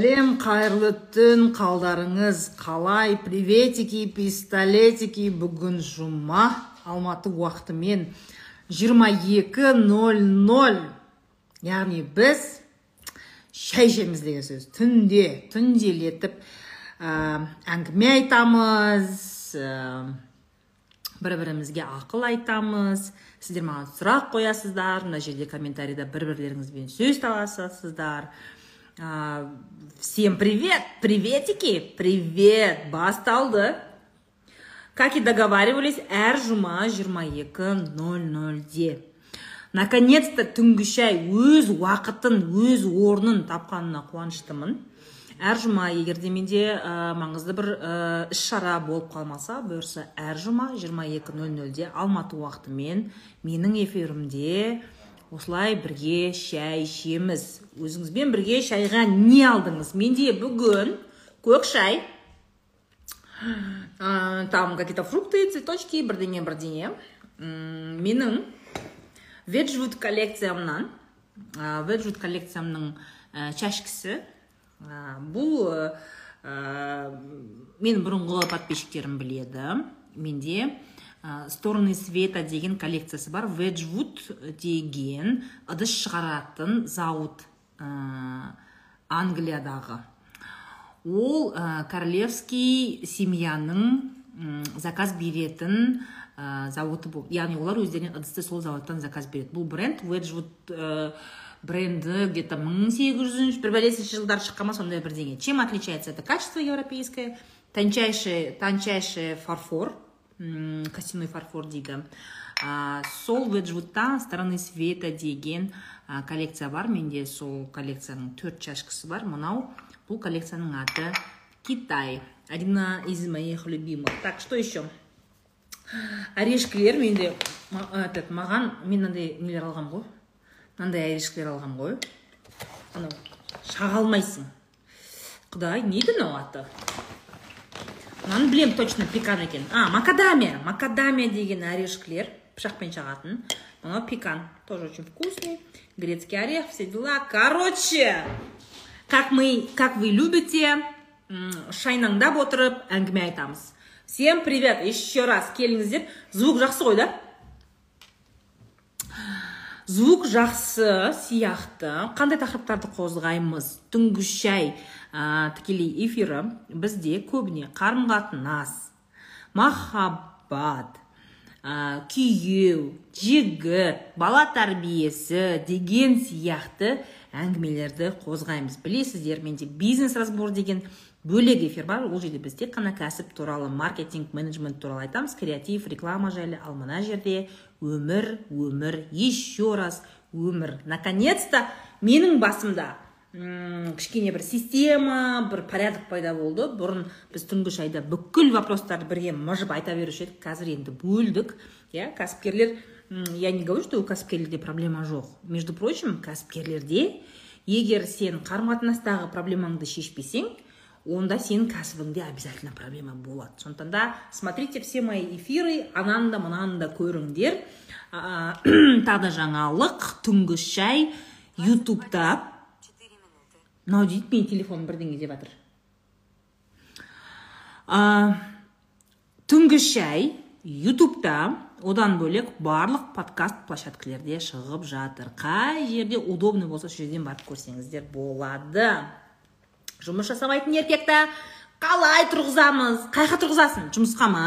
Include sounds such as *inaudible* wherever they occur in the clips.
сәлем қайырлы түн қалдарыңыз қалай? Приветики пистолетики. Бүгін жұма алматы уақытымен 22.00 яғни біз шай ішеміз деген сөз. Түнде түнделетіп ә, әңгіме айтамыз ә, бір бірімізге ақыл айтамыз. Сіздер маған сұрақ қоясыздар. Мына жерде комментарийда бір бірлеріңізбен сөз таласасыздар. Всем привет приветики привет басталды. Как и договаривались әр жұма 22.00-де наконец то түнгі шай өз уақытын өз орнын тапқанына қуаныштымын. Әр жұма егер де менде маңызды бір ә, іс шара болып қалмаса бұйырса әр жұма 22.00-де алматы уақытымен менің эфирімде осылай бірге шай ішеміз. Өзіңізбен бірге шайға не алдыңыз? Менде бүгін көк шай ә, там какие то фрукты цветочки бірдеңе бірдеңе. Менің веджвуд коллекциямнан ә, веджвуд коллекциямның ә, чашкісі ә, бұл ә, менің бұрынғы подписчиктерім біледі. Менде стороны света деген коллекциясы бар. Веджвуд деген ыдыс шығаратын зауыт ә, англиядағы. Ол ә, королевский семьяның заказ беретін ә, зауыты болды яғни олар өздеріне ыдысты сол зауыттан заказ береді. Бұл бренд веджвуд ә, бренді где то мың сегіз жүз бір бәлесінші жылдары шыққан ма сондай бірдеңе. Чем отличается это качество европейское? Тончайший тончайший фарфор. Костяной фарфор дейді сол веджвудта стороны света деген коллекция бар менде сол коллекцияның төрт чашкасы бар. Мынау бұл коллекцияның аты китай один из моих любимых. Так что еще орешкілер менде этот маған мен мынандай нелер алғанмын ғой? Мынандай орешкілер алғанмын ғой. Анау шаға алмайсың құдай не еді мынау аты? Мынаны білемін точно пекан екен а макадамия. Макадамия деген орешкілер пышақпен шағатын мынау пекан тоже очень вкусный. Грецкий орех все дела. Короче как мы как вы любите шайнаңдап отырып әңгіме айтамыз всем привет еще раз келіңіздер звук жақсы ғой да? Звук жақсы сияқты қандай тақырыптарды қозғаймыз? Түнгі шай ә, тікелей эфирі бізде көбіне қарым қатынас махаббат ә, күйеу жігіт бала тәрбиесі деген сияқты әңгімелерді қозғаймыз. Білесіздер менде бизнес разбор деген бөлек эфир бар. Ол жерде біз тек қана кәсіп туралы маркетинг менеджмент туралы айтамыз. Креатив реклама жайлы. Ал мына жерде өмір өмір еще раз өмір. Наконец то менің басымда кішкене бір система бір порядок пайда болды. Бұрын біз түнгі шайда бүкіл вопростарды бірге мыжып айта беруші едік. Қазір енді бөлдік. Иә кәсіпкерлер я не говорю что у кәсіпкерлерде проблема жоқ. Между прочим кәсіпкерлерде егер сен қарым қатынастағы проблемаңды шешпесең онда сенің кәсібіңде обязательно проблема болады. Сондықтан да смотрите все мои эфиры ананы да мынаны да көріңдер. *clears throat* Тағы да жаңалық түнгі шай ютубта. Мынау дейді менің телефоным бірдеңе деп жатыр түнгі шай ютубта одан бөлек барлық подкаст площадкалерде шығып жатыр қай жерде удобный болса сол жерден барып көрсеңіздер болады жұмыс жасамайтын еркекті қалай тұрғызамыз қай жаққа тұрғызасың жұмысқа ма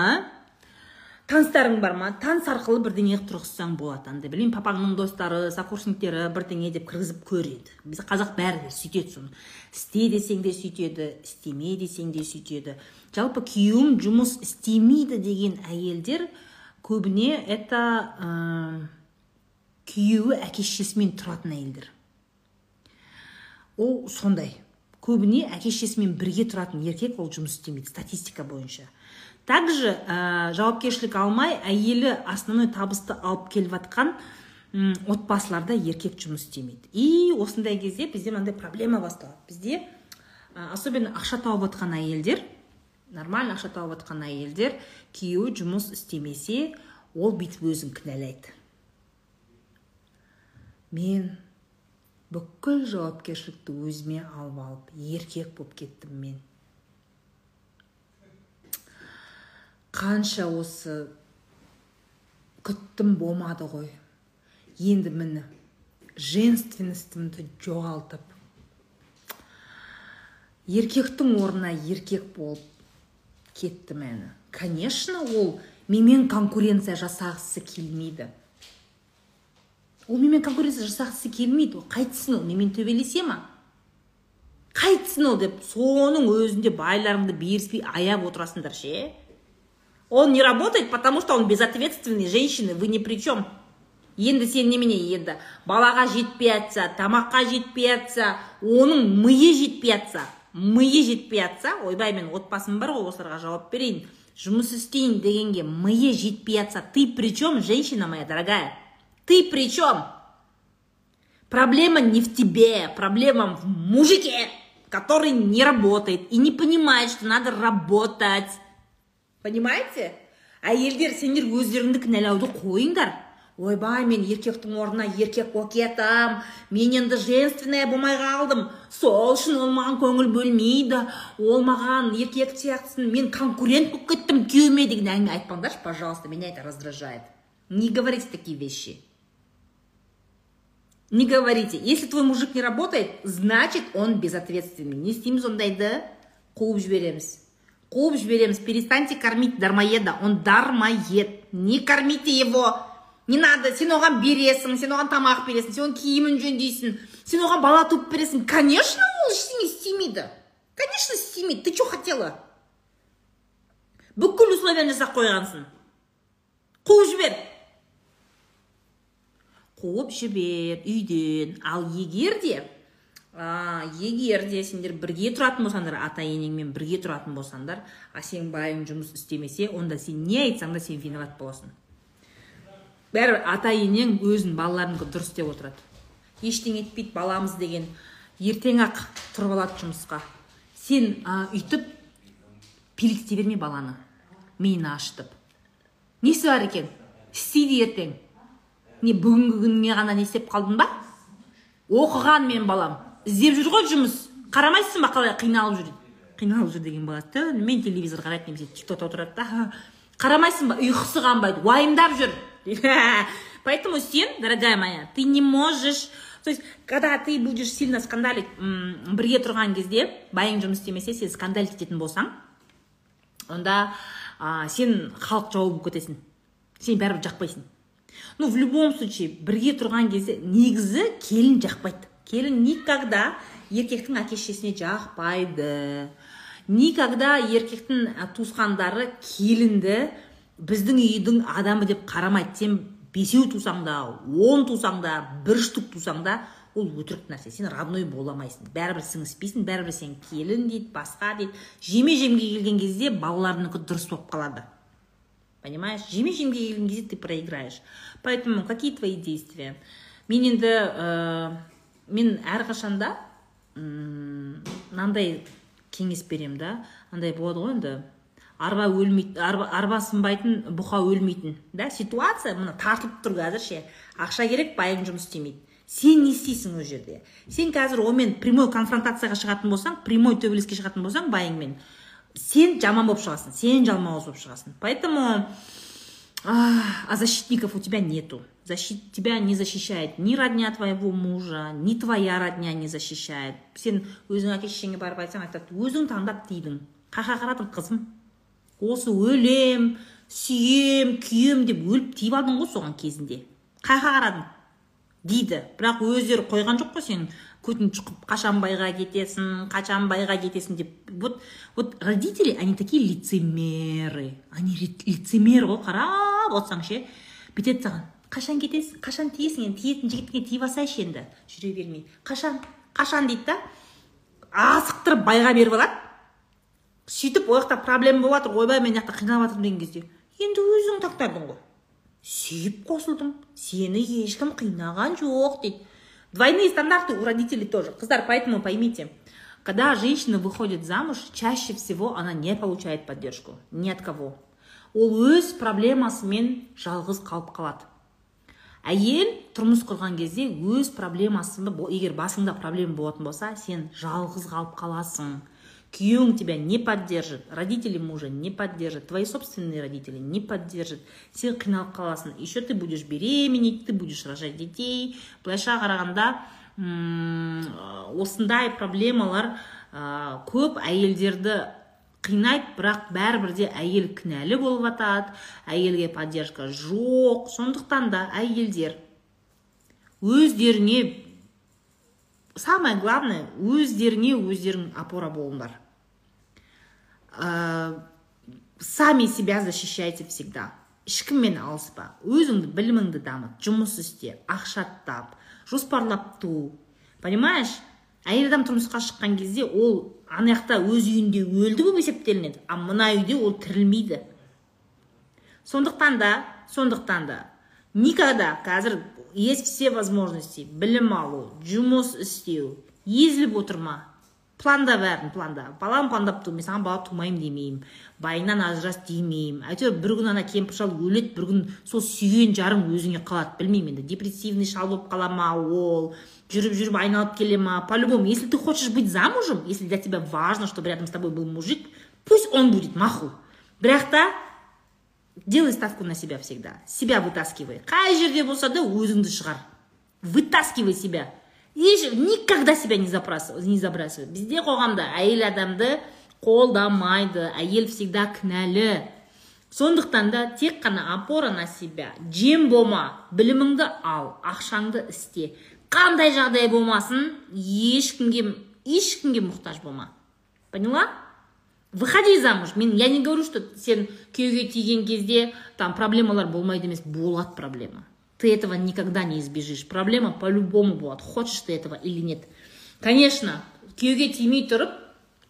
таныстарың бар ма? Таныс арқылы бірдеңе қылып тұрғызсаң болады андай білмеймін папаңның достары сокурсниктері бірдеңе деп кіргізіп көреді. Біз қазақ бәрі де сөйтеді соны. Істе десең де сөйтеді істеме десең де сөйтеді. Жалпы күйеуім жұмыс істемейді деген әйелдер көбіне это ә, күйеуі әке шешесімен тұратын әйелдер. Ол сондай. Көбіне әке шешесімен бірге тұратын. Еркек ол жұмыс істемейді статистика бойынша. Также ә, жауапкершілік алмай әйелі основной табысты алып келіп жатқан отбасыларда еркек жұмыс істемейді. И осындай кезде бізде мынандай проблема басталады. Бізде ә, особенно ақша тауып жатқан әйелдер нормально ақша тауып жатқан әйелдер күйеуі жұмыс істемесе ол бүйтіп өзін кінәлайды. Мен бүкіл жауапкершілікті өзіме алып алып еркек болып кеттім мен. Қанша осы күттім болмады ғой. Енді міне женственностімді жоғалтып еркектің орнына еркек болып кетті мәні конечно ол менімен конкуренция жасағысы келмейді. Ол менімен конкуренция жасағысы келмейді ол қайтсын ол менімен төбелесе ма? Қайтсын ол деп соның өзінде байларыңды беріспей аяп отырасыңдар ше? он не работает потому что он безответственный женщины вы ни при чем енді сен немене енді балаға жетпей жатса тамаққа жетпей жатса оның миы жетпей жатса миы жетпей жатса ойбай мен отбасым бар ғой осыларға жауап берейін жұмыс істейін дегенге миы жетпей жатса ты при чем женщина моя дорогая ты при чем проблема не в тебе проблема в мужике который не работает и не понимает что надо работать Понимаете? Әйелдер сендер өздеріңді кінәлауды қойыңдар. Ойбай мен еркектің орнына еркек болып кеттім мен енді женственная болмай қалдым сол үшін ол маған көңіл бөлмейді. Ол маған еркек сияқтысын. Мен конкурент болып кеттім. Күйеуіме деген әңгіме айтпаңдаршы пожалуйста. Меня это раздражает. Не говорите такие вещи. Не говорите. Если твой мужик не работает значит он безответственный. Не істейміз ондайды қуып жібереміз қуып жібереміз перестаньте кормить дармоеда он дармоед. Не кормите его. Не надо сен оған бересің сен оған тамақ бересің сен оның киімін жөндейсің сен оған бала туып бересің. Конечно ол ештеңе істемейді. Конечно істемейді. Ты что хотела? Бүкіл условияны жасап қойғансың. Қуып жібер. Қуып жібер үйден. Ал егер де а, егер де сендер бірге тұратын болсаңдар ата енеңмен бірге тұратын болсаңдар а сенің байың жұмыс істемесе онда сен не айтсаң да сен виноват боласың. Бәрібір ата енең өзінің балаларынікі дұрыс деп отырады. Ештеңе етпейді баламыз деген ертең ақ тұрып алады жұмысқа. Сен ә, үйтіп пиліктей берме баланы. Миын ашытып. Несі бар екен? Істейді ертең. Не бүгінгі күніне ғана не істеп қалдың ба? Оқыған мен балам. Іздеп жүр ғой жұмыс. Қарамайсың ба қалай қиналып жүр? Қиналып жүр деген бала түнімен телевизор қарайды немесе тик токта отырады да. Қарамайсың ба? Ұйқысы қанбайды. Уайымдап жүр. Поэтому, Сен, дорогая моя, ты не можешь... То есть, когда ты будешь сильно скандалить бірге тұрған кезде байың жұмыс істемесе сен скандалить ететін болсаң онда а, сен халық жауы болып кетесің. Сен бәрібір жақпайсың. Ну в любом случае бірге тұрған кезде негізі келін жақпайды. Келін никогда еркектің әке шешесіне жақпайды никогда еркектің туысқандары келінді біздің үйдің адамы деп қарамайды. Сен бесеу тусаң да он тусаң да бір штук тусаң да ол өтірік нәрсе. Сен родной бола алмайсың. Бәрібір сіңіспейсің бәрібір сен келін дейді басқа дейді. Жеме жемге келген кезде балаларынікі дұрыс болып қалады. Понимаешь? Жеме жемге келген кезде ты проиграешь. Поэтому какие твои действия? Мен енді ә, мен әрқашанда мынандай кеңес беремін да. Андай болады ғой енді. Арба өлмейді арба, арба сынбайтын бұқа өлмейтін. Да ситуация мына тартылып тұр қазір ше ақша керек байың жұмыс істемейді. Сен не істейсің ол жерде? Сен қазір онымен прямой конфронтацияға шығатын болсаң прямой төбелеске шығатын болсаң байыңмен. Сен жаман болып шығасың сен жалмауыз болып шығасың. Поэтому а защитников у тебя нету. Защит тебя не защищает ни родня твоего мужа ни твоя родня не защищает. Сен өзің әке шешеңе барып айтсаң айтады өзің таңдап тыйдың қақа қарадың қызым. Осы өлем сүйем күйем деп өліп тиіп алдың ғой соған кезінде. Қайға қарадың дейді. Бірақ өздері қойған жоқ қой сен көтін шұқып қашан байға кетесің қашан байға кетесің? деп. Вот вот родители они такие лицемеры. Они лицемер ғой. Қарап отырсаң ше бүйтеді саған. Қашан кетесің қашан тиесің енді? Тиетін жігітіңе тиіп алсайшы енді. Жүре бермей. Қашан қашан дейді да? Асықтырып байға беріп алады. Сөйтіп ол жақта проблема болып жатыр ойбай мен мына жақта қиналып жатырмын деген кезде. Енді өзің тақтардың ғой. Сүйіп қосылдың. Сені ешкім қинаған жоқ дейді. Двойные стандарты у родителей тоже. Қыздар поэтому поймите когда женщина выходит замуж чаще всего она не получает поддержку. Ни от кого. Ол өз проблемасымен жалғыз қалып қалады. Әйел тұрмыс құрған кезде өз проблемасы егер басыңда проблема болатын болса сен жалғыз қалып қаласың. Күйеуің тебя не поддержит родители мужа не поддержат твои собственные родители не поддержат сен қиналып қаласың. Еще ты будешь беременеть ты будешь рожать детей. Былайша қарағанда осындай проблемалар ә, көп әйелдерді қинайды бірақ бәрібір де әйел кінәлі болып жатады әйелге поддержка жоқ. Сондықтан да әйелдер өздеріңе самое главное өздеріңе өздерің опора болыңдар. Ә, сами себя защищайте всегда. Ешкіммен алыспа. Өзіңді біліміңді дамыт жұмыс істе ақша тап жоспарлап ту. Понимаешь? Әйел адам тұрмысқа шыққан кезде ол ана жақта өз үйінде өлді болып есептелінеді. А мына үйде ол тірілмейді. Сондықтан да сондықтан да никогда қазір есть все возможности. Білім алу жұмыс істеу езіліп отырма. Планда бәрін планда балам пландап тұр мен саған бала тумаймын демеймін байыңнан ажырас демеймін әйтеуір бір күн ана кемпір шал өледі бір күн сол сүйген жарың өзіңе қалады білмеймін енді депрессивный шал болып қала ма ол. Жүріп жүріп айналып келе ма по любому если ты хочешь быть замужем если для тебя важно чтобы рядом с тобой был мужик пусть он будет маху. Бірақ та делай ставку на себя всегда. Себя вытаскивай. Қай жерде болса да өзіңді шығар. Вытаскивай себя. Никогда себя не забрасывай не забрасывай. Бізде қоғамда. Әйел адамды қолдамайды әйел всегда кінәлі. Сондықтан да тек қана опора на себя жем болма біліміңді ал ақшаңды істе. Қандай жағдай болмасын ешкімге ешкімге мұқтаж болма. Поняла? Выходи замуж. Мен я не говорю что сен күйеуге тиген кезде там проблемалар болмайды емес болады проблема. Ты этого никогда не избежишь. Проблема по-любому болады хочешь ты этого или нет. Конечно күйеуге тимей тұрып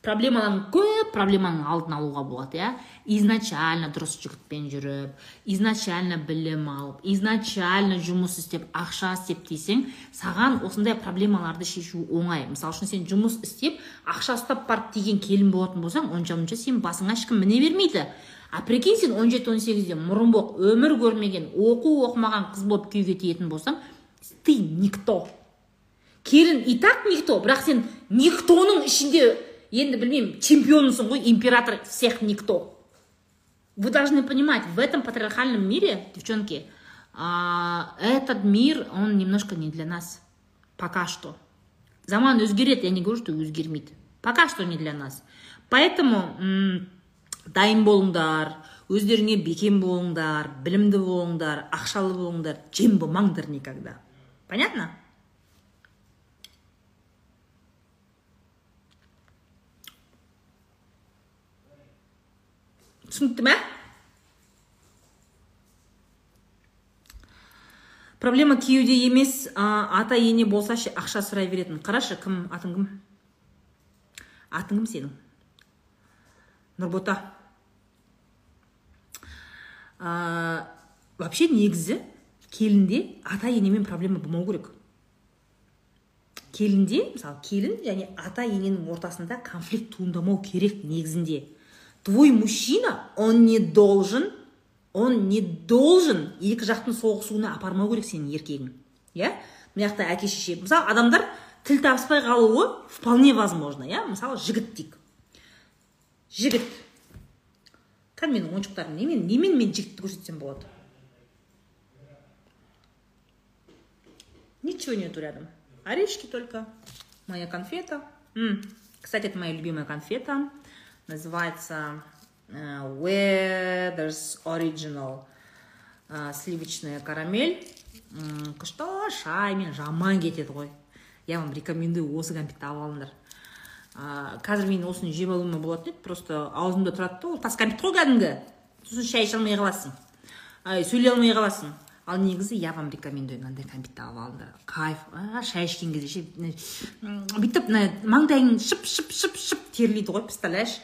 проблемалардың көп проблеманың алдын алуға болады иә. Изначально дұрыс жігітпен жүріп изначально білім алып изначально жұмыс істеп ақша істеп десең саған осындай проблемаларды шешу оңай. Мысалы үшін сен жұмыс істеп ақша ұстап барып тиген келін болатын болсаң онша мұнша сен басыңа ешкім міне бермейді. А прикинь сен он жеті он сегізде мұрынбоқ өмір көрмеген оқу оқымаған қыз болып күйеуге тиетін болсаң ты никто. Келін и так никто бірақ сен никтоның ішінде енді білмеймін чемпионсың ғой император всех никто. Вы должны понимать в этом патриархальном мире девчонки а, этот мир он немножко не для нас. Пока что. Заман өзгереді я не говорю что өзгермейді пока что не для нас. Поэтому дайын болыңдар өздеріңе бекем болыңдар білімді болыңдар ақшалы болыңдар жем болмаңдар никогда. Понятно? Түсінікті ма проблема күйеуде емес ата ене болса ше ақша сұрай беретін. Қарашы кім атың кім? Атың кім сенің? Нұрбота. Ә, вообще негізі келінде ата енемен проблема болмау керек. Келінде мысалы келін және ата ененің ортасында конфликт туындамау керек негізінде. Твой мужчина он не должен он не должен екі жақтың соғысуына апармау керек сенің еркегің. Иә? Мына жақта әке шеше мысалы адамдар тіл табыспай қалуы вполне возможно иә? Мысалы жігіт дейік жігіт. кәдімгі менің ойыншықтарым немен немен мен жігітті көрсетсем болады ничего нету рядом орешки только моя конфета М, кстати это моя любимая конфета называется uh, Weathers Original uh, сливочная карамель күшті шаймен жаман кетеді ғой я вам рекомендую осы конфетті алып алыңдар ә, қазір мен осыны жеп алуыма болатын еді просто аузымда тұрады да ол тас кәмпит қой кәдімгі. Сосын шай іше алмай қаласың. Ай сөйлей алмай қаласың. Ал негізі я вам рекомендую мынандай кәмпитті алып алыңдар кайф. А, шай ішкен кезде ше бүйтіп маңдайың шып шып шып шып терлейді ғой представляешь?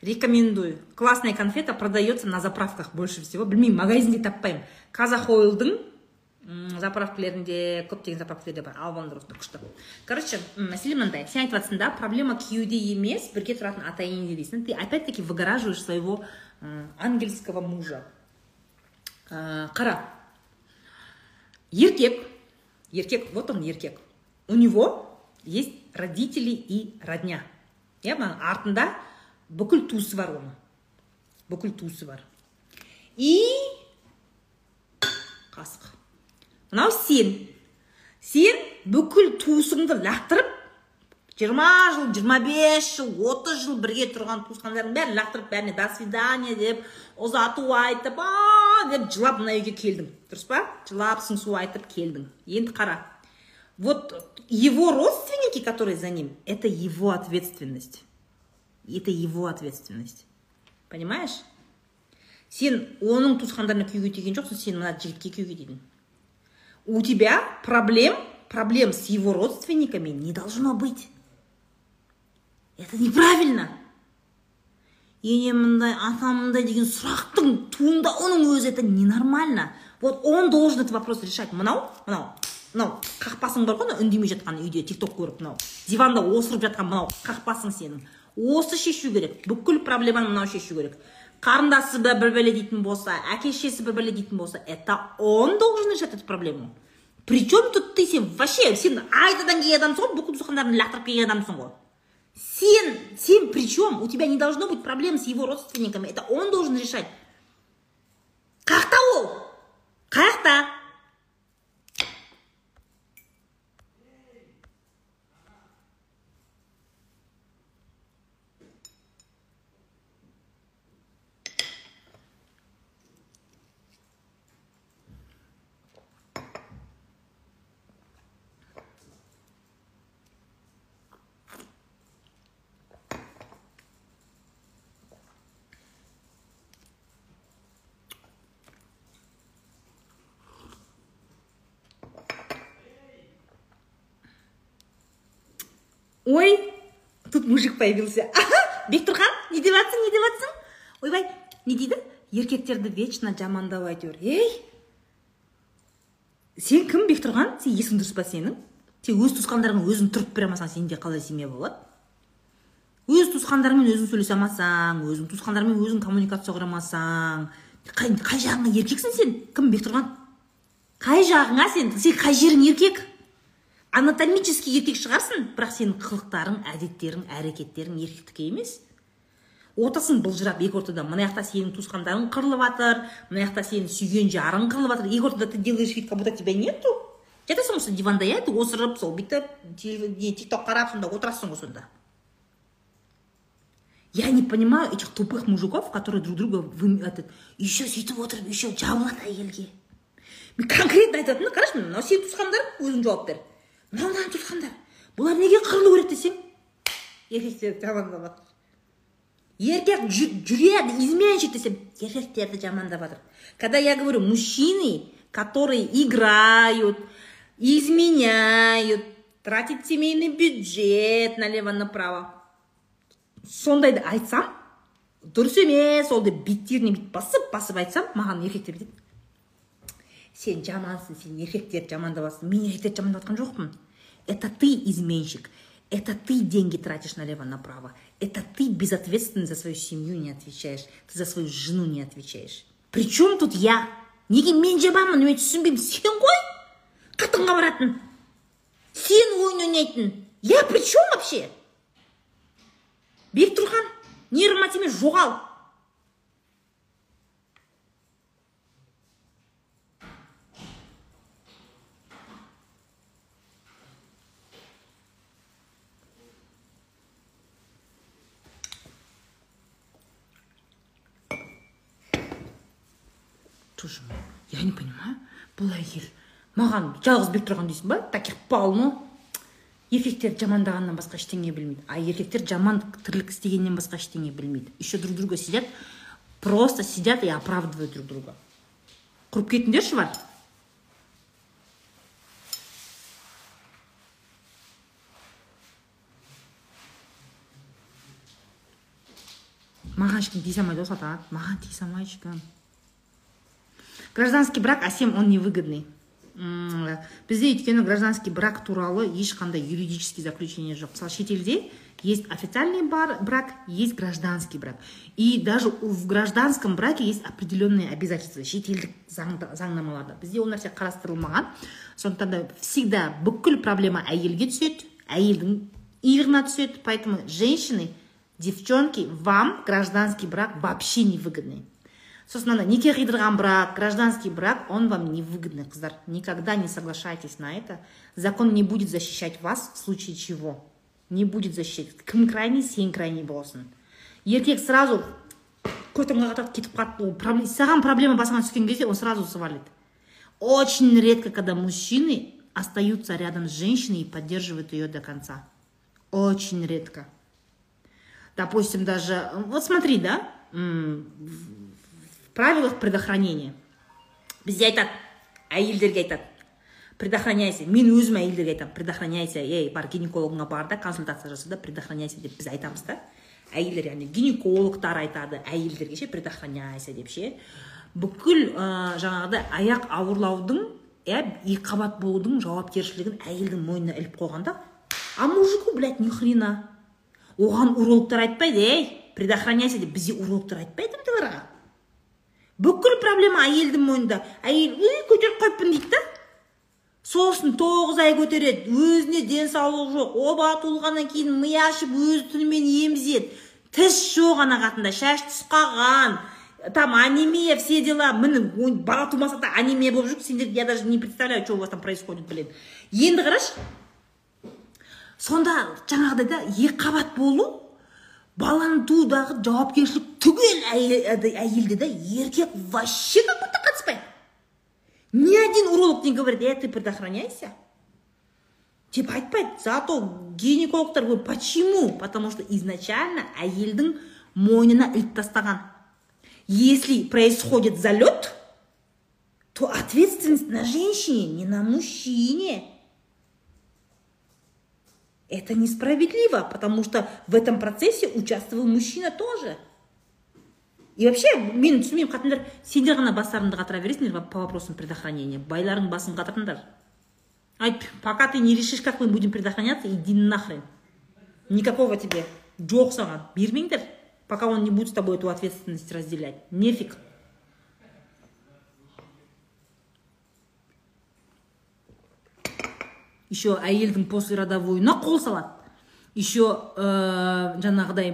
Рекомендую. Классная конфета продается на заправках больше всего. Білмеймін магазинде таппаймын. Казахойлдың заправкілерінде көптеген заправкілерде бар осындай күшті короче мәселе мынандай сен айтып жатрсың да проблема күйеуде емес бірге тұратын ата енеде дейсің ты опять таки выгораживаешь своего ангельского мужа. Қара еркек. Еркек вот он еркек. У него есть родители и родня. Иә артында бүкіл туысы бар оның бүкіл туысы бар и қасық мынау сен. Сен бүкіл туысыңды лақтырып жиырма жыл жиырма бес жыл отыз жыл бірге тұрған туысқандарың бәрін лақтырып бәріне до свидания деп ұзату айтып а деп жылап мына үйге келдің дұрыс па? Жылап сыңсу айтып келдің. Енді қара. Вот его родственники которые за ним это его ответственность. Это его ответственность. Понимаешь? Сен оның туысқандарына күйеуге тиген жоқсың сен мына жігітке күйеуге тидің. у тебя проблем проблем с его родственниками не должно быть это неправильно ене мындай ата мындай деген сұрақтың туындауының өзі это ненормально вот он должен этот вопрос решать мынау мынау мынау қақпасың бар ғой үндемей жатқан үйде тик ток көріп мынау диванда осырып жатқан мынау қақпасың сенің осы шешу керек бүкіл проблеманы мынау шешу керек Қарындасы бір бәле дейтін болса әке шешесі бір бәле дейтін болса это он должен решать эту проблему при чем тут ты сен вообще сен айтадан келген адамсың ғой бүкіл туысқандарын лақтырып келген адамсың ғой Сен, сен при чем? У тебя не должно быть проблем с его родственниками. Это он должен решать. Как-то ол? Как-то? Ой тут мужик появился. Бектұрған не деп жатсың не деп жатсың ойбай не дейді? Еркектерді вечно жамандау әйтеуір. Ей сен кім бектұрған сен есің дұрыс па сенің? Сен өз туысқандарыңа өзің тұрып бере алмасаң сенде қалай семья болады? Өз туысқандарыңмен өзің сөйлесе алмасаң өзің туысқандарыңмен өзің коммуникация құра алмасаң қай, қай жағыңа еркексің сен? Кім бектұрған қай жағыңа сен? Сен қай жерің еркек? Анатомический еркек шығарсың бірақ сенің қылықтарың әдеттерің әрекеттерің еркектікі емес. Отырсың былжырап екі ортада мына жақта сенің туысқандарың қырылып жатыр мына жақта сенің сүйген жарың қырылып жатыр екі ортада ты делаешь вид как будто тебя нету жатасың ғой диванда иә осырып сол бүйтіп тик ток қарап сонда отырасың ғой сонда. Я не понимаю этих тупых мужиков которые друг друга этот еще сөйтіп отырып еще жабылады әйелге. Мен конкретно да қарашы мынау сенің туысқандарың өзің жауап бер. Мынау туысқандар бұлар неге қырылу керек десең? Еркектерді жамандап жатыр еркек жүреді изменщик десем еркектерді жамандап жатыр когда я говорю мужчины которые играют изменяют тратят семейный бюджет налево направо сондайды айтсам дұрыс емес ол деп беттеріне бүйтіп басып басып айтсам маған еркектер бүйтеді сен жамансың сен еркектерді жамандап жатрсың мен еркектерді жамандап жатқан жоқпын. Это ты изменщик. Это ты деньги тратишь налево направо это ты безответственный за свою семью не отвечаешь. Ты за свою жену не отвечаешь. При чем тут я? Неге мен жаманмын мен түсінбеймін. Сен ғой? Қатынға баратын. Сен ойын ойнайтын. Я при чем вообще? Бектұрған нейроматиме жоғал. Тоже. Я не понимаю. Бұл әйел. Маған жалғыз тұрған дейсің ба? Таких полно. Еркектерді жамандағаннан басқа ештеңе білмейді. А еркектер жаман тірлік істегеннен басқа ештеңе білмейді. Еще друг друга сидят просто сидят и оправдывают друг друга. Құрып кетіңдерші бар маған ешкім тиісе алмайды ғой салтанат маған тиісе алмайды ешкім. Гражданский брак, 7 он невыгодный. бізде өйткені гражданский брак туралы ешқандай юридический заключение жоқ мысалы шетелде есть официальный брак есть гражданский брак. И даже в гражданском браке есть определенные обязательства. Шетелдік заңнамаларда бізде ол нәрсе қарастырылмаған. Сондықтан да всегда бүкіл проблема әйелге түседі әйелдің иығына түседі. Поэтому женщины девчонки вам гражданский брак вообще не выгодный сосын ана неке қидырған брак гражданский брак он вам не выгодный қыздар никогда не соглашайтесь на это закон не будет защищать вас в случае чего не будет защищать кім крайний сен крайний боласың еркек сразу көтіңе қатады кетіп қалды ол проблема- саған проблема басыңа түскен кезде он сразу свалит очень редко когда мужчины остаются рядом с женщиной и поддерживают ее до конца очень редко допустим даже вот смотри да м, в правилах предохранения. Бізде айтады әйелдерге айтады предохраняйся. Мен өзім әйелдерге айтамын предохраняйся. Ей бар гинекологыңа бар да консультация жаса да предохраняйся деп біз айтамыз да. Әйелдер яғни гинекологтар айтады әйелдерге ше предохраняйся деп ше. Бүкіл ә, жаңағыдай аяқ ауырлаудың иә екі қабат болудың жауапкершілігін әйелдің мойнына іліп қойған да а мужику блядь ни хрена? Оған урологтар айтпайды ей предохраняйся деп. Бізде урологтар айтпайды ондайларға бүкіл проблема әйелдің мойнында. Әйел үй көтеріп қойыппын дейді да. Сосын тоғыз ай көтереді. Өзіне денсаулығы жоқ оба туылғаннан кейін ми ашып өзі түнімен емізеді тіс жоқ ана қатында шаш қалған там анемия все дела. Міне бала тумаса да анемия болып жүр. Сендер я даже не представляю что у вас там происходит блин. Енді қарашы сонда жаңағыдай да екі қабат болу баланы туудағы жауапкершілік түгел әйел- әйелде да еркек вообще как будто қатыспайды ни один уролог не говорит э ты предохраняйся деп айтпайды зато гинекологтар почему? Потому что изначально әйелдің мойнына іліп тастаған. Если происходит залет то ответственность на женщине не на мужчине. Это несправедливо, потому что в этом процессе участвовал мужчина тоже. И вообще, мен түсінбеймін қатындар сендер ғана бастарыңды қатыра бересіңдер по вопросам предохранения. Байлардың басын қатырыңдар. Айт пока ты не решишь как мы будем предохраняться иди нахрен. Никакого тебе. Жоқ саған. Бермеңдер пока он не будет с тобой эту ответственность разделять. Нефиг. еще әйелдің послеродовойына қол салады еще ә, жаңағыдай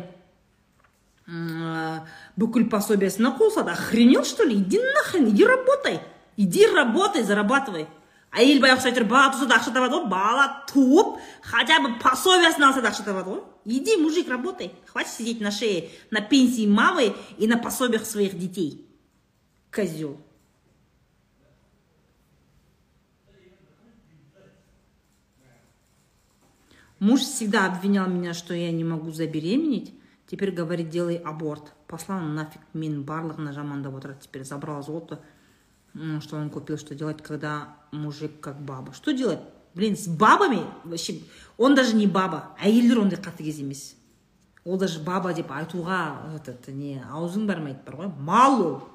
м, бүкіл пособиясына қол салады охренел что ли иди нахрен иди работай иди работай зарабатывай әйел баяғы әйтеуір бала туса да ақша табады ғой бала туып хотя бы пособиясын алса да ақша табады ғой иди мужик работай хватит сидеть на шее на пенсии мамы и на пособиях своих детей козел Муж всегда обвинял меня, что я не могу забеременеть. Теперь говорит, делай аборт. Послал он нафиг мен барлығына жамандап отырады. Теперь забрал золото, что он купил, что делать, когда мужик как баба. Что делать? Блин, с бабами вообще... Он даже не баба. Әйелдер ондай қатыгез емес. Ол даже баба деп айтуға этот, не аузың бармайды бар ғой. Мал ол.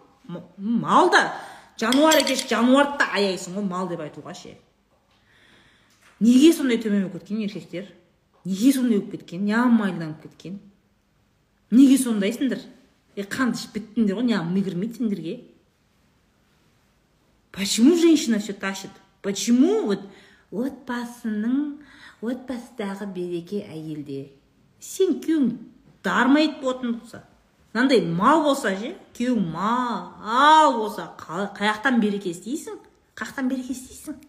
Мал да. Жануар екеш, жануарды да аяйсың ғой мал деп айтуға ше неге сондай төмен болып кеткен еркектер? неге сондай болып кеткен? неғып майланып кеткен? неге сондайсыңдар? е қанды ішіп кеттіңдер ғой неғып ми кірмейді сендерге почему женщина все тащит? Почему вот отбасының отбасыдағы береке әйелде сен күйеуің дармайды болатын болса мынандай мал болса ше күйеуің мал болса қа- қай жақтан береке іздейсің қай жақтан береке іздейсің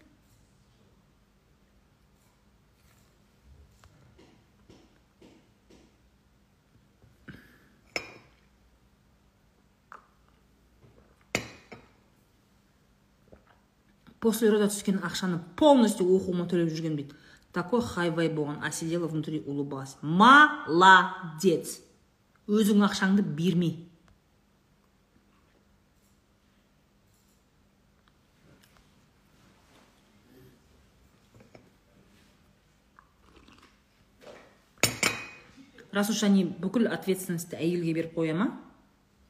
после рода түскен ақшаны полностью оқуыма төлеп жүргем дейді такой хайвай болған. А сидела внутри улыбалась. Молодец! Өзің ақшаңды берме. Раз уж они бүкіл ответственностьті әйелге беріп қоя ма?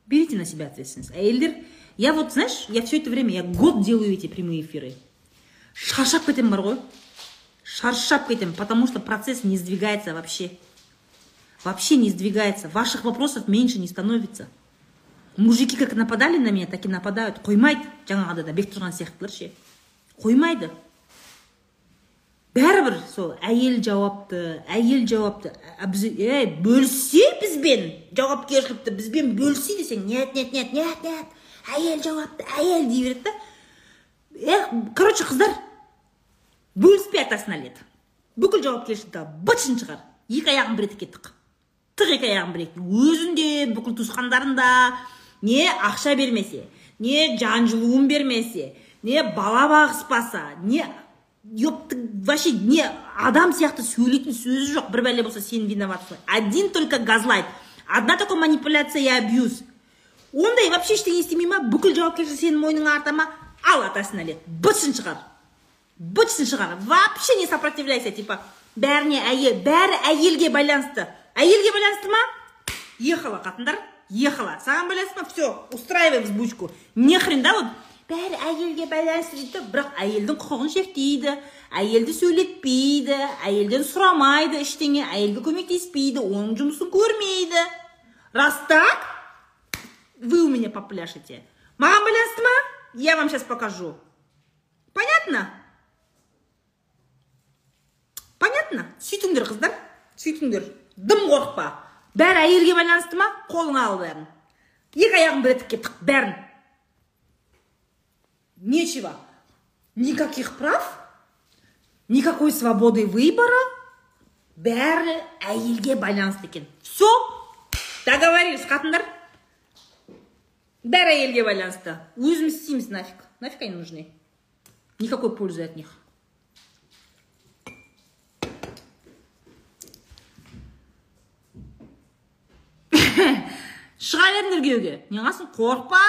Берите на себя ответственность. Әйелдер я вот знаешь я все это время я год делаю эти прямые эфиры. Шаршап кетемін бар ғой шаршап кетемін потому что процесс не сдвигается вообще. Вообще не сдвигается. Ваших вопросов меньше не становится. Мужики как нападали на меня так и нападают. Қоймайды жаңағыда да бек тұрған сияқтылар ше қоймайды бәрібір сол әйел жауапты әйел жауапты. Біз ей бөліссе бізбен жауапкершілікті бізбен бөліссе десең нет нет нет нет нет. Әйел жауапты әйел дей береді да. Короче қыздар бөліспей от на лет. Бүкіл жауапкершілікті бытшын шығар. Екі аяғын бір етікке тық тық екі аяғын бір етікке өзінде бүкіл туысқандарында не ақша бермесе не жан жылуын бермесе не бала бағыспаса не ёпты вообще не адам сияқты сөйлейтін сөзі жоқ. Бір бәле болса сен виноватсың один только газлайт. Одна только манипуляция и абьюз. Ондай вообще ештеңе істемей ма? Бүкіл жауапкершілік сенің мойныңа арта ма? Ал атасына нәлет бытшын шығар. Бытшын шығар. Вообще не сопротивляйся типа. Бәріне әйел. Бәрі әйелге байланысты. Әйелге байланысты ма? Ехала қатындар. Ехала. Саған байланысты ма? Все устраивай взбучку. Не хрен да вот? Бәрі әйелге байланысты дейді. Бірақ әйелдің құқығын шектейді. Әйелді сөйлетпейді. Әйелден сұрамайды ештеңе. Әйелге көмектеспейді. Оның жұмысын көрмейді. Раз так? вы у меня попляшете маған байланысты ма я вам сейчас покажу понятно понятно сөйтіңдер қыздар сөйтіңдер дым қорықпа бәрі әйелге байланысты ма қолыңа ал бәрін екі аяғын бір етікке тық бәрін нечего никаких прав никакой свободы выбора бәрі әйелге байланысты екен все договорились қатындар Бәрі әйелге байланысты өзіміз істейміз нафиг. Нафиг они нужны? Никакой пользы от них. *laughs* Шыға беріңдер күйеуге? Неғыласың қорықпа!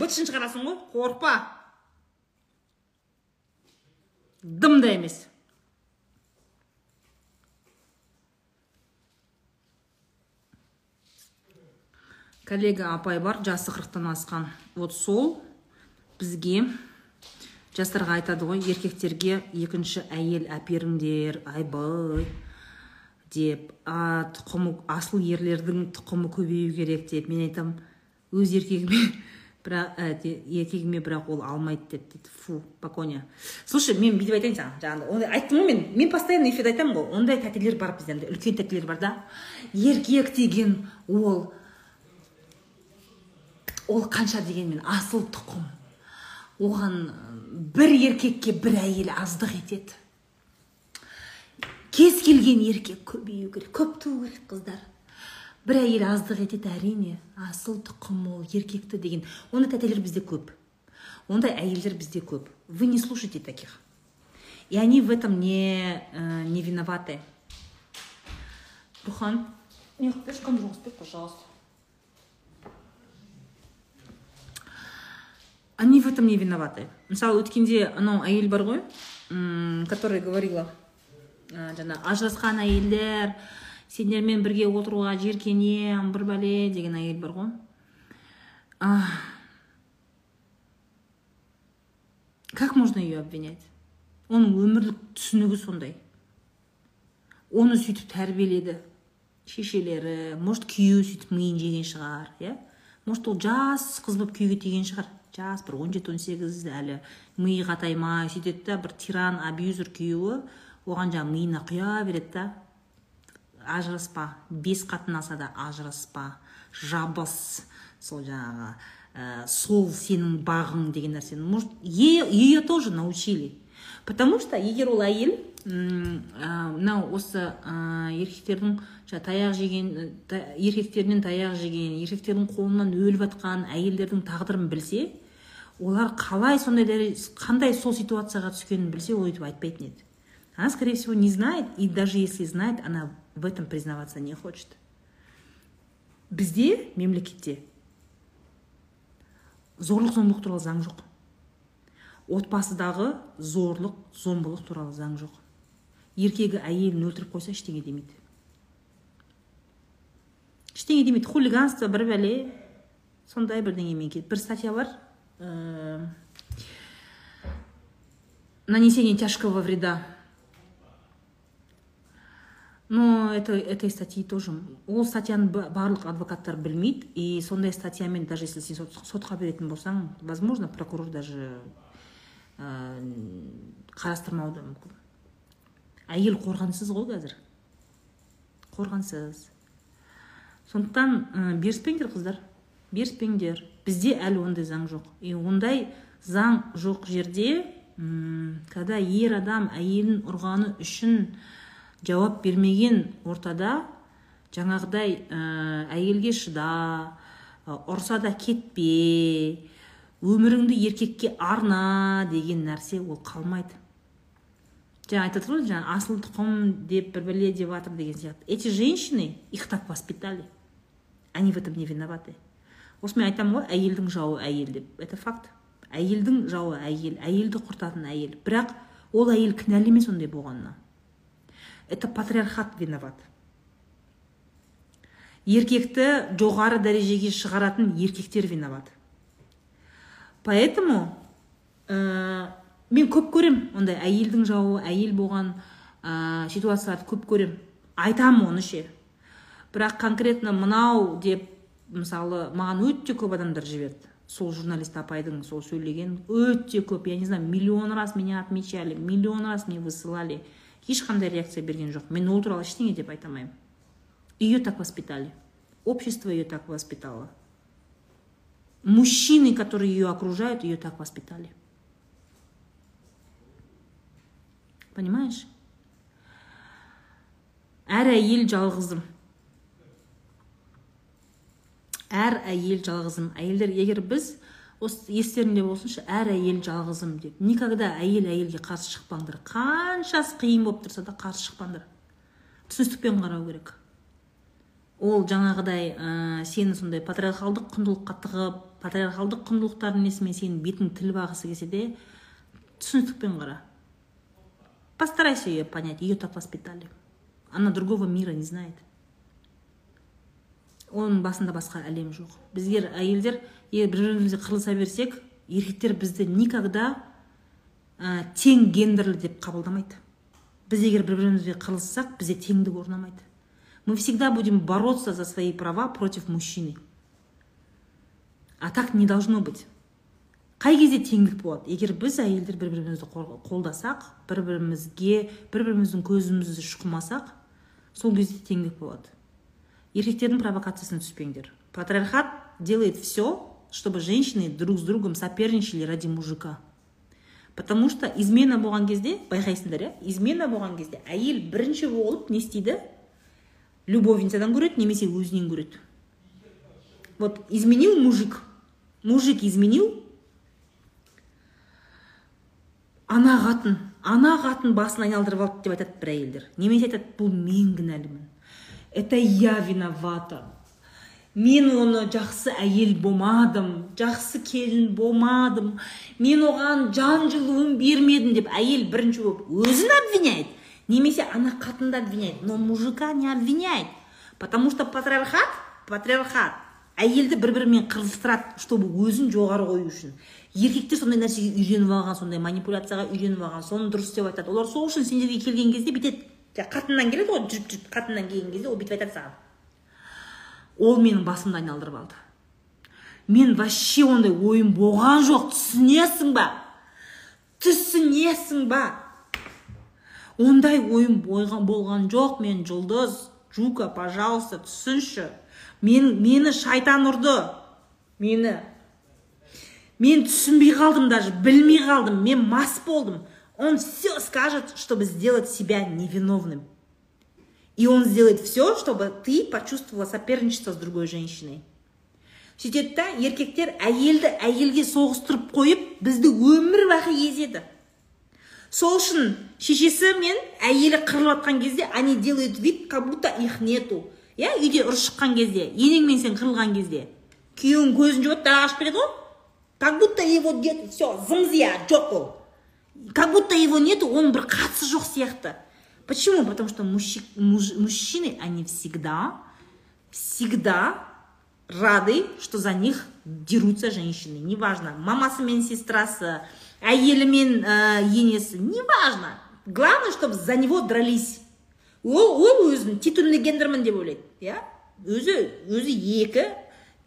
Бытшын шығарасың ғой? Қорықпа! Дым да емес. Коллега апай бар жасы қырықтан асқан. Вот сол бізге жастарға айтады ғой еркектерге екінші әйел әперіңдер айбай деп а тұқымы асыл ерлердің тұқымы көбею керек деп. Мен айтамын өз еркегіме *laughs* бірақ еркегіме бірақ ол алмайды деп дейді. Фу поконя слушай мен бүйтіп айтайын саған жаңағыдай. Айттым ғой мен. Мен постоянно эфирде айтамын ғой. Ондай тәтелер бар бізде үлкен тәтелер бар да. Еркек деген ол ол қанша дегенмен асыл тұқым. Оған бір еркекке бір әйел аздық етеді. Кез келген еркек көбею керек көп туу керек қыздар. Бір әйел аздық етеді әрине асыл тұқым ол еркекті деген. Ондай тәтелер бізде көп. Ондай әйелдер бізде көп. Вы не слушайте таких. И они в этом не э, не виноваты. Рухан не пешком жуғызбек пожалуйста. Они в этом не виноваты. Мысалы өткенде анау әйел бар ғой которая говорила жаңа ажырасқан әйелдер сендермен бірге отыруға жеркенем бір бәле деген әйел бар ғой как можно ее обвинять? Оның өмірлік түсінігі сондай. Оны сөйтіп тәрбиеледі шешелері может күйеуі сөйтіп миын жеген шығар иә? Может ол жас қыз болып күйеуге тиген шығар. Жас бір он жеті он сегіз әлі миы қатаймай сөйтеді да бір тиран абьюзер күйеуі оған жаңағы миына құя береді да ажыраспа бес қатынаса да ажыраспа жабыс сол жаңағы ә, сол сенің бағың деген нәрсені. Может ее тоже научили. Потому что егер ол әйел мынау осы ә, еркектердің таяқ жеген еркектерінен таяқ жеген еркектердің қолынан өліп жатқан әйелдердің тағдырын білсе олар қалай сондай қандай сол ситуацияға түскенін білсе ол өйтіп айтпайтын еді. Она скорее всего не знает и даже если знает она в этом признаваться не хочет. Бізде мемлекетте зорлық зомбылық туралы заң жоқ. Отбасыдағы зорлық зомбылық туралы заң жоқ. Еркегі әйелін өлтіріп қойса ештеңе демейді. Ештеңе демейді. Хулиганство бір бәле сондай бірдеңемен келеді бір статья бар. Ә, нанесение тяжкого вреда. Но это, этой статьи тоже. Ол статьяны барлық адвокаттар білмейді. И сондай статьямен, даже если сен сотқа беретін болсаң, возможно, прокурор даже ә, қарастырмауы да мүмкін. Әйел қорғансыз ғой қазір. Қорғансыз. Сондықтан ә, беріспеңдер қыздар. Беріспеңдер. Бізде әлі ондай заң жоқ. И ондай заң жоқ жерде когда ер адам әйелін ұрғаны үшін жауап бермеген ортада жаңағыдай ә, әйелге шыда ұрса да кетпе өміріңді еркекке арна деген нәрсе ол қалмайды. Жаңа айтып ғой жаңа асыл тұқым деп бір бәле деп жатыр деген сияқты. Эти женщины их так воспитали. Они в этом не виноваты. Осы мен айтамын ғой әйелдің жауы әйел деп. Это факт. Әйелдің жауы әйел әйелді құртатын әйел. Бірақ ол әйел кінәлі емес ондай болғанына. Это патриархат виноват. Еркекті жоғары дәрежеге шығаратын еркектер виноват. Поэтому ә, мен көп көрем ондай әйелдің жауы әйел болған ә, ситуацияларды көп көрем. Айтамын оны ше бірақ конкретно мынау деп мысалы маған өте көп адамдар жіберді. Сол журналист апайдың сол сөйлеген өте көп. Я не знаю миллион раз меня отмечали миллион раз мне высылали. Ешқандай реакция берген жоқ. Мен ол туралы ештеңе деп айта алмаймын. Ее так воспитали. Общество ее так воспитало. Мужчины которые ее окружают ее так воспитали. Понимаешь? Әр әйел жалғызым әр әйел жалғызым. Әйелдер егер біз осы естеріңде болсыншы әр әйел жалғызым деп. Никогда әйел әйелге қарсы шықпаңдар. Қаншасы қиын болып тұрса да қарсы шықпаңдар. Түсіністікпен қарау керек. Ол жаңағыдай ә, сені сондай патриархалдық құндылыққа тығып патриархалдық құндылықтардың несімен сенің бетің тіліп ағысы келсе де түсіністікпен қара. Постарайся ее понять ее так воспитали. Она другого мира не знает. Оның басында басқа әлем жоқ. Бізгер әйелдер егер бір бірімізге қырылыса берсек еркектер бізді никогда ә, тең гендерлі деп қабылдамайды. Біз егер бір бірімізге қырылыссақ бізде теңдік орнамайды. Мы всегда будем бороться за свои права против мужчины. А так не должно быть. Қай кезде теңдік болады? Егер біз әйелдер бір бірімізді қолдасақ бір бірімізге бір біріміздің көзімізді шұқымасақ сол кезде теңдік болады. Еркектердің провокациясына түспеңдер патриархат делает все чтобы женщины друг с другом соперничали ради мужика. Потому что измена болған кезде байқайсыңдар иә измена болған кезде әйел бірінші болып не істейді любовницадан көреді немесе өзінен көреді вот изменил мужик. Мужик изменил. Ана қатын ана қатын басын айналдырып алды деп айтады бір әйелдер. Немесе айтады бұл мен кінәлімін это я виновата. Мен оны жақсы әйел болмадым жақсы келін болмадым мен оған жан жылуын бермедім деп әйел бірінші болып өзін обвиняет немесе ана қатынды обвиняет но мужика не обвиняет. Потому что патриархат патриархат. Әйелді бір бірімен қырылыстырады чтобы өзін жоғары қою үшін. Еркектер сондай нәрсеге үйреніп алған сондай манипуляцияға үйреніп алған соны дұрыс деп айтады. Олар сол үшін сендерге келген кезде бүйтеді. Қатыннан келеді ғой жүріп жүріп қатыннан келген кезде ол бүйтіп айтады саған ол менің басымды айналдырып алды мен вообще ондай ойым болған жоқ түсінесің ба түсінесің ба ондай ойым болған жоқ мен жұлдыз жука пожалуйста түсінші мен мені шайтан ұрды мені мен түсінбей қалдым даже білмей қалдым мен мас болдым Он все скажет, чтобы сделать себя невиновным. И он сделает все, чтобы ты почувствовала соперничество с другой женщиной. сөйтеді да еркектер әйелді әйелге соғыстырып қойып бізді өмір бақи езеді сол үшін шешесі мен әйелі қырылып жатқан кезде они делают вид как будто их нету. Иә үйде ұрыс шыққан кезде енеңмен сен қырылған кезде. Күйеуің көзін жұмады ашып кетеді ғой. Как будто его где все зым зия жоқ ол. Как будто его нету, он бір қатысы жоқ сияқты. Почему? Потому что мужчины они всегда всегда рады что за них дерутся женщины. Неважно мамасы мен сестрасы әйелі мен ә, енесі неважно. Главное чтобы за него дрались. Ол ол өзін титульный гендермін деп ойлайды. Иә өзі өзі екі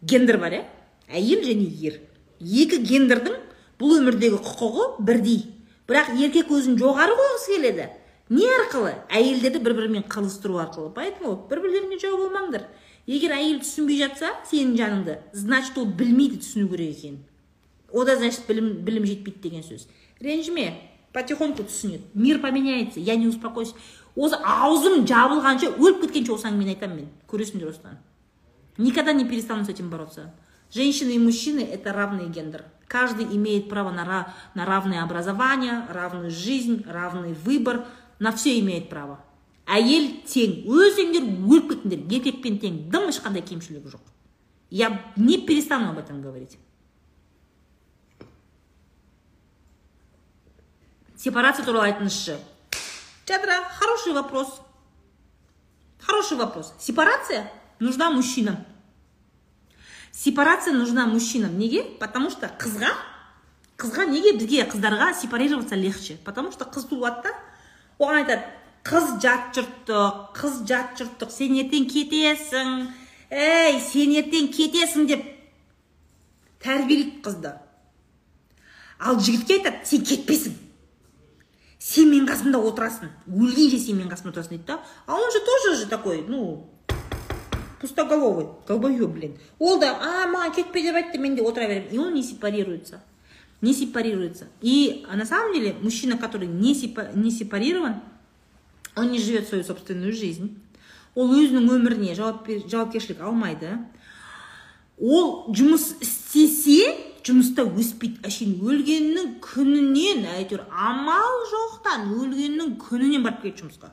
гендер бар иә әйел және ер. Екі гендердің бұл өмірдегі құқығы бірдей. Бірақ еркек өзін жоғары қойғысы келеді. Не арқылы? Әйелдерді бір бірімен қылыстыру арқылы. Поэтому бір бірлеріңе жау болмаңдар. Егер әйел түсінбей жатса сенің жаныңды. Значит ол білмейді түсіну керек екенін. Ода значит білім, білім жетпейді деген сөз. Ренжіме. Потихоньку түсінеді. Мир поменяется. Я не успокоюсь. Осы аузым жабылғанша өліп кеткенше осы әңгімені айтамын мен. Көресіңдер осыдан. Никогда не перестану с этим бороться. Женщины и мужчины это равный гендер. Каждый имеет право на, на равное образование, равную жизнь, равный выбор. На все имеет право. әйел тең өзіңдер өліп кетіңдер еркекпен тең дым ешқандай кемшілігі жоқ. Я не перестану об этом говорить. Сепарация туралы айтыңызшы. Жадыра хороший вопрос. Хороший вопрос. Сепарация нужна мужчинам. Сепарация нужна мужчинам неге? Потому что қызға қызға неге бізге қыздарға сепарироваться легче? Потому что қыз туылады да. Оған айтады қыз жат жұрттық қыз жат жұрттық сен ертең кетесің ей сен ертең кетесің деп тәрбиелейді қызды. Ал жігітке айтады сен кетпесің сен менің қасымда отырасың өлгенше сен менің қасымда отырасың дейді да. А он же тоже же такой ну пустоголовый долбоеб блин. Ол да а маған кетпе деп айтты мен де отыра беремін. И он не сепарируется. Не сепарируется. И на самом деле мужчина который не, сепа, не сепарирован он не живет свою собственную жизнь. Ол өзінің өміріне жауап, жауапкершілік алмайды. Ол жұмыс істесе жұмыста өспейді. Әшейін өлгеннің күнінен әйтеуір амал жоқтан өлгеннің күнінен барып келеді жұмысқа.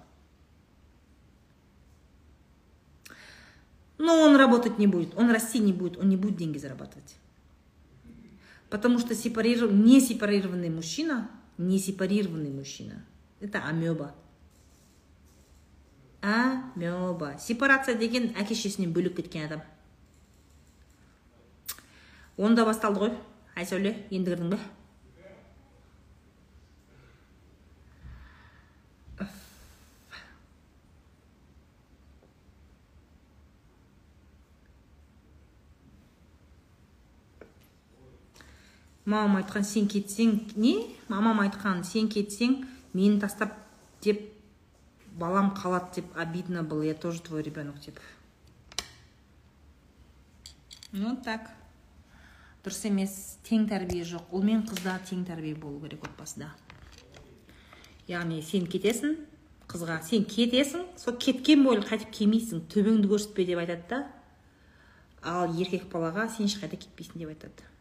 Но он работать не будет, он расти не будет, он не будет деньги зарабатывать. Потому что сепариров... не сепарированный мужчина, не сепарированный мужчина, это амеба. Амеба. Сепарация деген әке шешесінен бөлек кеткен адам. Онда басталды ғой. Айсәуле, енді кірдің бе? Мамам айтқан сен кетсең не? Мамам айтқан сен кетсең мені тастап деп балам қалады деп обидно было. Я тоже твой ребенок деп ну так. Дұрыс емес. Тең тәрбие жоқ. Ұл мен қызда тең тәрбие болу керек отбасыда. Яғни сен кетесің қызға сен кетесің сол кеткен бойы қайтып келмейсің. Төбеңді көрсетпе деп айтады да. Ал еркек балаға сен ешқайда кетпейсің деп айтады.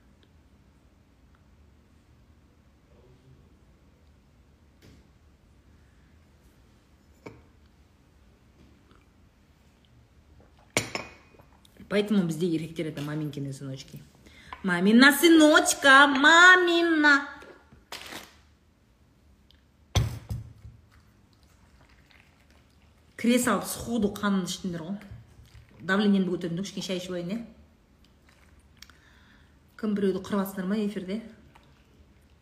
Поэтому бізде еркектер это маменькины сыночки. Мамина сыночка, мамина. кіре салып сходу қанын іштіңдер ғой давлениеңді көтеріңдер кішкене шай ішіп алайын иә кім біреуді қырып жатсыңдар ма эфирде?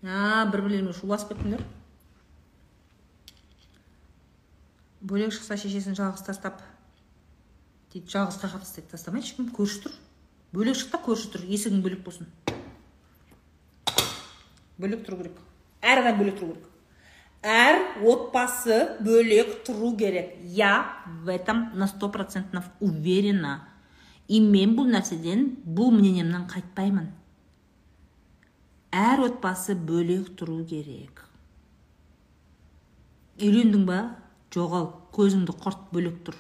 А бір бірлеріңмен шуласып кеттіңдер. Бөлек шықса шешесін жалғыз тастап. Дейді жалғыз қақап тастайды тастамайды ешкім көрші тұр. Бөлек шық та көрші тұр. Есігің бөлек болсын. Бөлек тұру керек. Әр адам бөлек тұру керек. Әр отбасы бөлек тұру керек. Я в этом на сто процентов уверена. И мен бұл нәрседен бұл мнениемнен қайтпаймын. Әр отбасы бөлек тұру керек. Үйлендің ба? Жоғал көзіңді құрт бөлек тұр.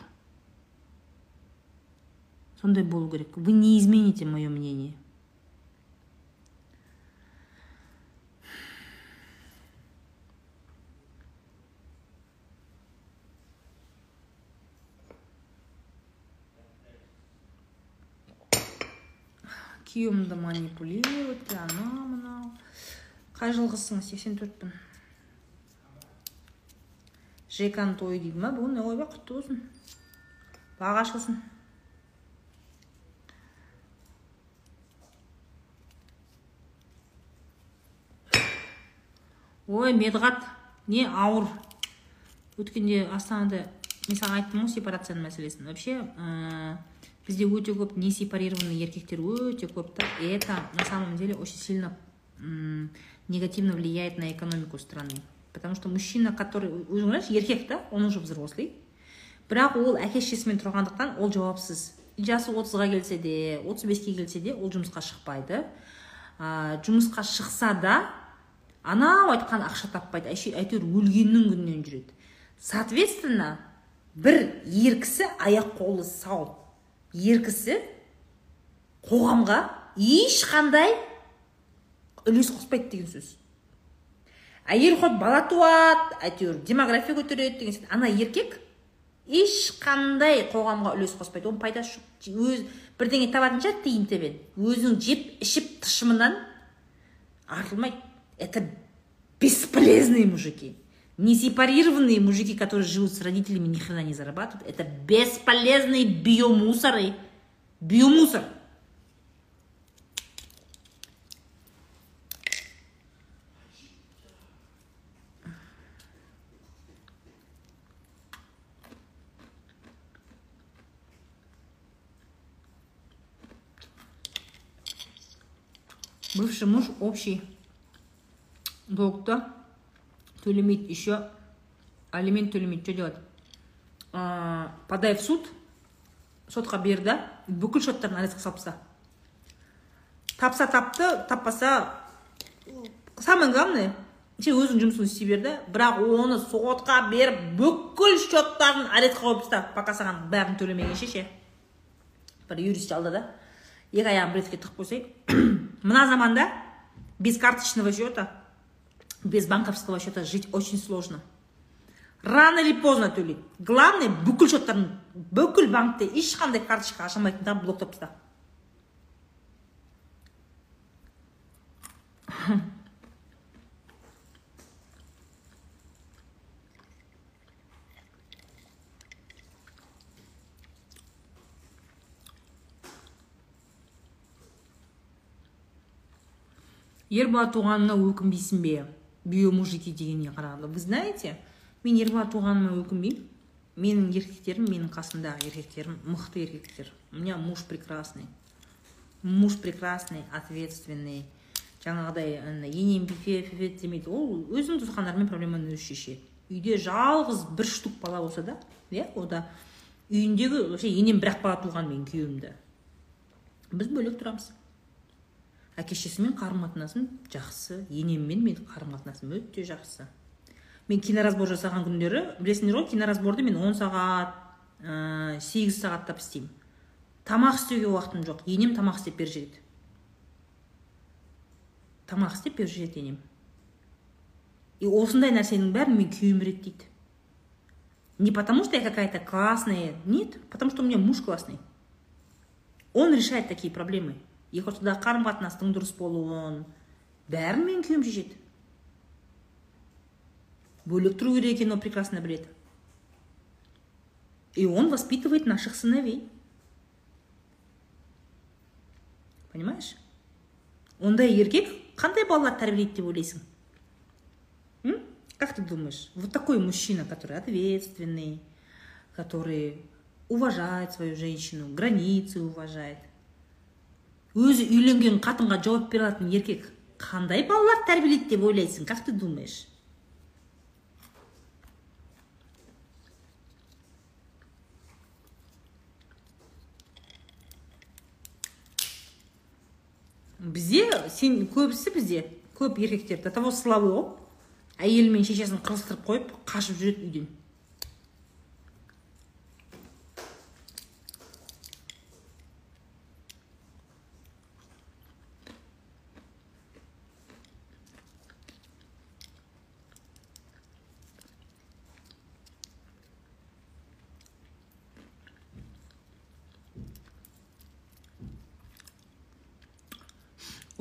Сондай болу керек вы не измените мое мнение күйеуімді манипулировать анау мынау. Қай жылғысың сексен төртпін жеканың тойы дейді ма? Бүгін ойбай құтты болсын. Бағы ашылсын. Ой медғат не ауыр. Өткенде астанада мен саған айттым ғой сепарацияның мәселесін? Вообще ә, бізде өте көп не сепарированный еркектер өте көп та. И это на самом деле очень сильно негативно влияет на экономику страны. Потому что мужчина который өзің еркек та он уже взрослый. Бірақ ол әке шешесімен тұрғандықтан ол жауапсыз. Жасы отызға келсе де отыз беске келсе де ол жұмысқа шықпайды. Ә, жұмысқа шықса да анау айтқан ақша таппайды әйтеуір өлгеннің күнінен жүреді. Соответственно бір ер кісі аяқ қолы сау. Ер кісі қоғамға ешқандай үлес қоспайды деген сөз. Әйел хоть бала туады әйтеуір демография көтереді деген сияқты. Ана еркек ешқандай қоғамға үлес қоспайды. Оның пайдасы жоқ. Өз бірдеңе табатын шығар тиын тебен өзің жеп ішіп тышымынан артылмайды это бесполезные мужики. Не сепарированные мужики которые живут с родителями ни хрена не зарабатывают. Это бесполезные биомусоры. Биомусор. Бывший муж общий долгты төлемейді еще алимент төлемейді что делать ә, подай в суд сотқа берді бүкіл счеттарын арестқа салып таста тапса тапты таппаса самое главное сен өзің жұмысын істей берді бірақ оны сотқа беріп бүкіл счеттарын арестқа қойып таста пока саған бәрін төлемегенше ше бір юрист алды да екі аяғын бір тығып қойсай мына заманда без карточного счета без банковского счета жить очень сложно. Рано или поздно төлейді главное бүкіл счеттарын бүкіл банкте ешқандай карточка аша алмайтындығын блоктап таста ербала туғанына өкінбейсің бе? Биомужики дегенге қарағанда. Вы знаете мен ербала туғаныма өкінбеймін. Менің еркектерім менің қасымдағы еркектерім мықты еркектер. У меня муж прекрасный. Муж прекрасный ответственный. Жаңағыдай ана енем демейді. Ол өзінің туысқандарымен проблеманы өзі шешеді. Үйде жалғыз бір штук бала болса да иә ода үйіндегі вообще енем бір ақ бала туған менің күйеуімді. Біз бөлек тұрамыз. Әке шешесімен қарым қатынасым жақсы енеммен менің қарым қатынасым өте жақсы. Мен киноразбор жасаған күндері білесіңдер ғой киноразборды мен 10 сағат ә, 8 сағаттап істеймін. Тамақ істеуге уақытым жоқ енем тамақ істеп беріп жібереді тамақ істеп беріп жібереді енем. И осындай нәрсенің бәрін мен күйеуім реттейді. Не потому что я какая то классная нет потому что у меня муж классный. Он решает такие проблемы. Екі ортадағы қарым қатынастың дұрыс болуын. Бәрін менің күйеуім шешеді. Бөлек тұру керек екенін ол прекрасно біледі. И он воспитывает наших сыновей. Понимаешь? Ондай еркек қандай балалар тәрбиелейді деп ойлайсың? М? как ты думаешь? Вот такой мужчина который ответственный который уважает свою женщину границы уважает. Өзі үйленген қатынға жауап бере алатын еркек қандай балалар тәрбиелейді деп ойлайсың? Как ты думаешь? Бізде сен көбісі бізде көп еркектер до того слабый ғой әйелі мен шешесін қырылыстырып қойып қашып жүреді үйден.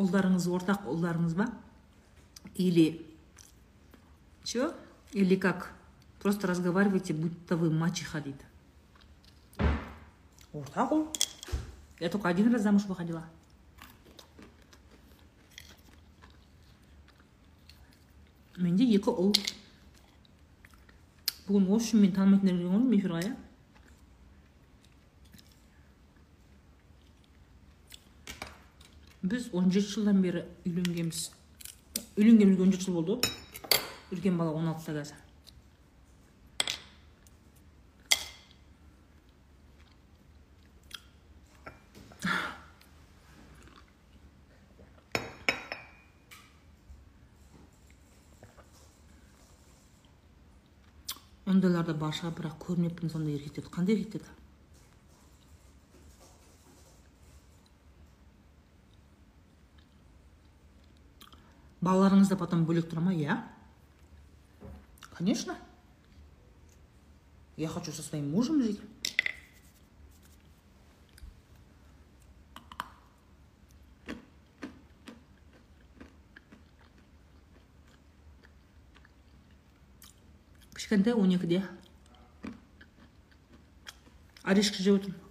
Ұлдарыңыз ортақ ұлдарыңыз ба? Или че? Или как? Просто разговаривайте будто вы мачеха дейді ортақ ұл я только один раз замуж выходила. Менде екі ұл. Бүгін осы үшін мені танымайтындар келген ғой эфирға иә біз 17 жылдан бері үйленгенбіз үйленгенімізге 17 жыл болды үлкен бала 16-та қазір ондайлар да бар шығар бірақ көрмеппін сондай еркектерді қандай еркектерді балаларыңыз да потом бөлек тұра ма? Иә. Конечно. Я хочу со своим мужем жить. Кішкентай он екіде орешка жеп отырмын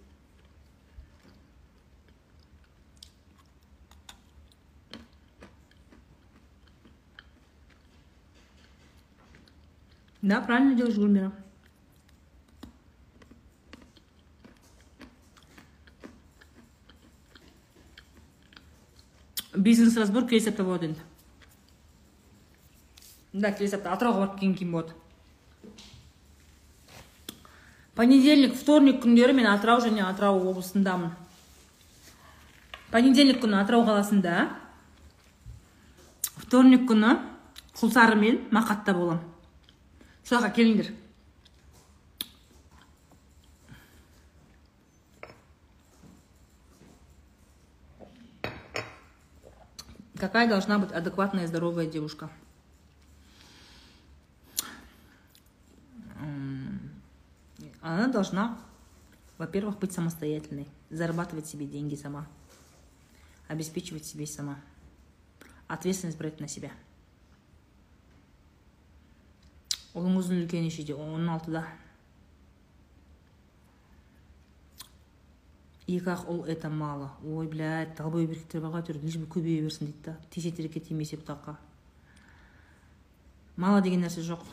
Да, правильно делаешь, Гульмира. бизнес разбор келесі апта болады енді да келесі апта атырауға барып келген кейін болады понедельник вторник күндері мен атырау және атырау облысындамын понедельник күні атырау қаласында. Вторник күні құлсары мен мақатта боламын сол жаққа келіңдер какая должна быть адекватная здоровая девушка? Она должна во-первых быть самостоятельной зарабатывать себе деньги сама обеспечивать себе сама ответственность брать на себя ұлыңыздың үлкені нешеде он алтыда екі ақ ұл это мало ой блядь долбоеб еркектер бар ғой әйтеуір лишь бы көбейе берсін дейді да тисе терекке тимесе бұтаққа мало деген нәрсе жоқ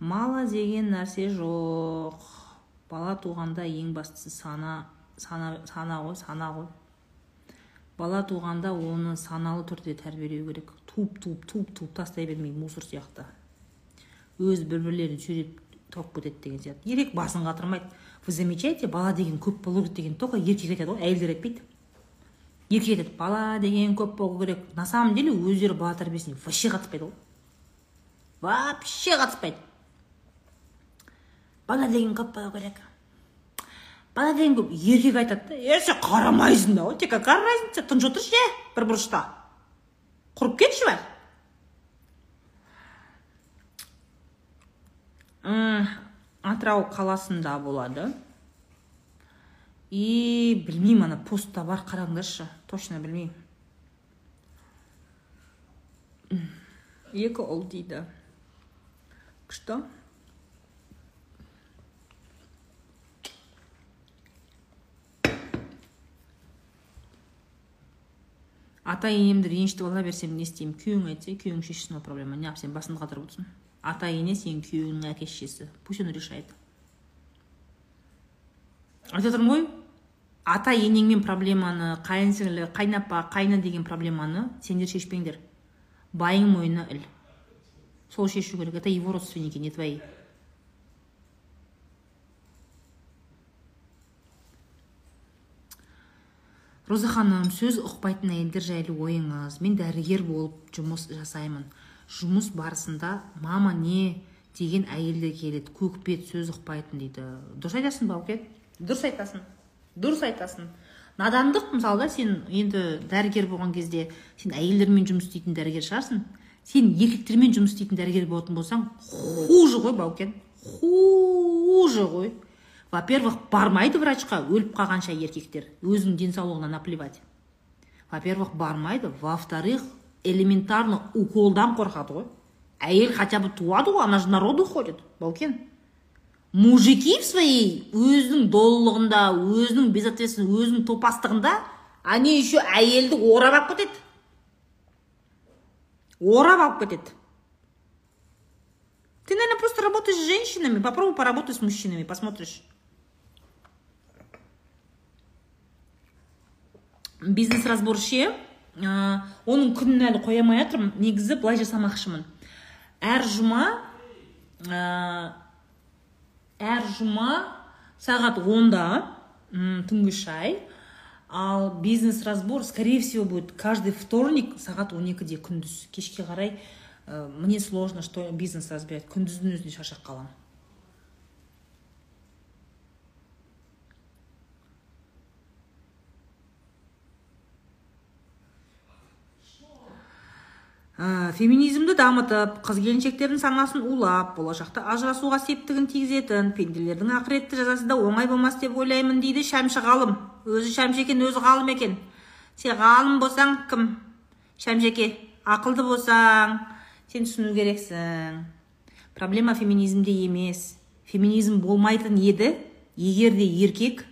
мало деген нәрсе жоқ бала туғанда ең бастысы сана сана сана ғой сана ғой бала туғанда оны саналы түрде тәрбиелеу керек. Туып туып туып туып тастай бермей мусор сияқты. Өзі бір бірлерін сүйреп тауып кетеді деген сияқты. Еркек басын қатырмайды. Вы замечаете бала деген көп болу керек деген только еркек айтады ғой әйелдер айтпайды. Еркек айтады бала деген көп болу керек. На самом деле өздері бала тәрбиесіне вообще қатыспайды ғой. Вообще қатыспайды. Бала деген көп болу керек. Бала деген көп еркек айтады да е сен қарамайсың да ғой тебе какая разница тыныш отыршы е бір бұрышта құрып кетші бәрі атырау қаласында болады. И білмеймін ана постта бар қараңдаршы. Точно білмеймін екі ұл дейді. Күшті. Ата енемді ренжітіп ала берсем не істеймін? Күйеуің айтса күйеуің шешсін ол проблема. Неғып сен басыңды қатырып отырсың. Ата ене сенің күйеуіңнің әке шешесі пусть он решает. Айтып жатырмын ғой. Ата енеңмен проблеманы қайын сіңлі қайынапа қайны деген проблеманы сендер шешпеңдер. Байың мойнына іл сол шешу керек. Это его родственники не твои. Роза ханым сөз ұқпайтын әйелдер жайлы ойыңыз. Мен дәрігер болып жұмыс жасаймын. Жұмыс барысында мама не? деген әйелдер келеді. Көкбет сөз ұқпайтын дейді. Дұрыс айтасың бауке? Дұрыс айтасың. Дұрыс айтасың. Надандық мысалы да сен енді дәрігер болған кезде сен әйелдермен жұмыс істейтін дәрігер шығарсың. Сен еркектермен жұмыс істейтін дәрігер болатын болсаң хуже ғой баукен. Хуже ғой. Во первых бармайды врачқа өліп қалғанша еркектер. Өзінің денсаулығына наплевать. Во первых бармайды. Во вторых элементарно уколдан қорқады ғой. Әйел хотя бы туады ғой она же народу ходит баукен мужики в своей өзінің долылығында өзінің безответственность өзінің топастығында они еще әйелді орап алып кетеді. Орап алып кетеді. Ты наверное просто работаешь с женщинами попробуй поработай с мужчинами посмотришь. Бизнес разбор ше ә, оның күнін әлі қоя алмай жатырмын негізі былай жасамақшымын. Әр жұма ә, әр жұма сағат онда түнгі шай. Ал бизнес разбор скорее всего будет каждый вторник сағат он екіде күндіз. Кешке қарай ә, мне сложно что бизнес разбирать күндіздің өзінде шаршап қаламын. Ә, феминизмді дамытып қыз келіншектердің санасын улап болашақта ажырасуға септігін тигізетін пенделердің ақыретті жазасы да оңай болмас деп ойлаймын дейді шәмші ғалым. Өзі шәмші екен өзі ғалым екен. Сен ғалым болсаң кім? Шәмшеке ақылды болсаң сен түсіну керексің. Проблема феминизмде емес. Феминизм болмайтын еді егер де еркек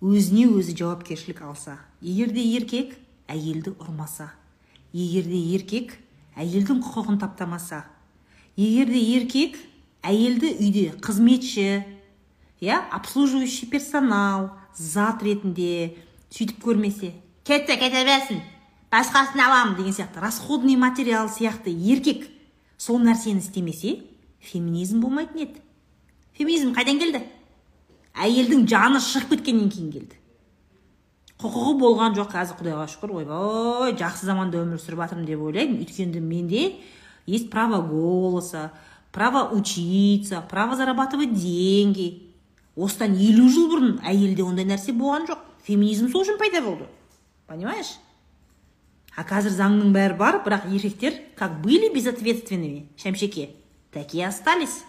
өзіне өзі жауапкершілік алса. Егер де еркек әйелді ұрмаса. Егер де еркек әйелдің құқығын таптамаса. Егер де еркек әйелді үйде қызметші иә обслуживающий персонал зат ретінде сөйтіп көрмесе кетті кете берсін басқасын аламын деген сияқты. Расходный материал сияқты еркек сол нәрсені істемесе феминизм болмайтын еді. Феминизм қайдан келді? Әйелдің жаны шығып кеткеннен кейін келді. Құқығы болған жоқ қазір құдайға шүкір. Ойбай жақсы заманда өмір сүріп жатырмын деп ойлаймын. Өйткені менде есть право голоса право учиться право зарабатывать деньги. Осыдан елу жыл бұрын әйелде ондай нәрсе болған жоқ. Феминизм сол үшін пайда болды. Понимаешь? А қазір заңның бәрі бар бірақ еркектер как были безответственными шәмшеке таки остались.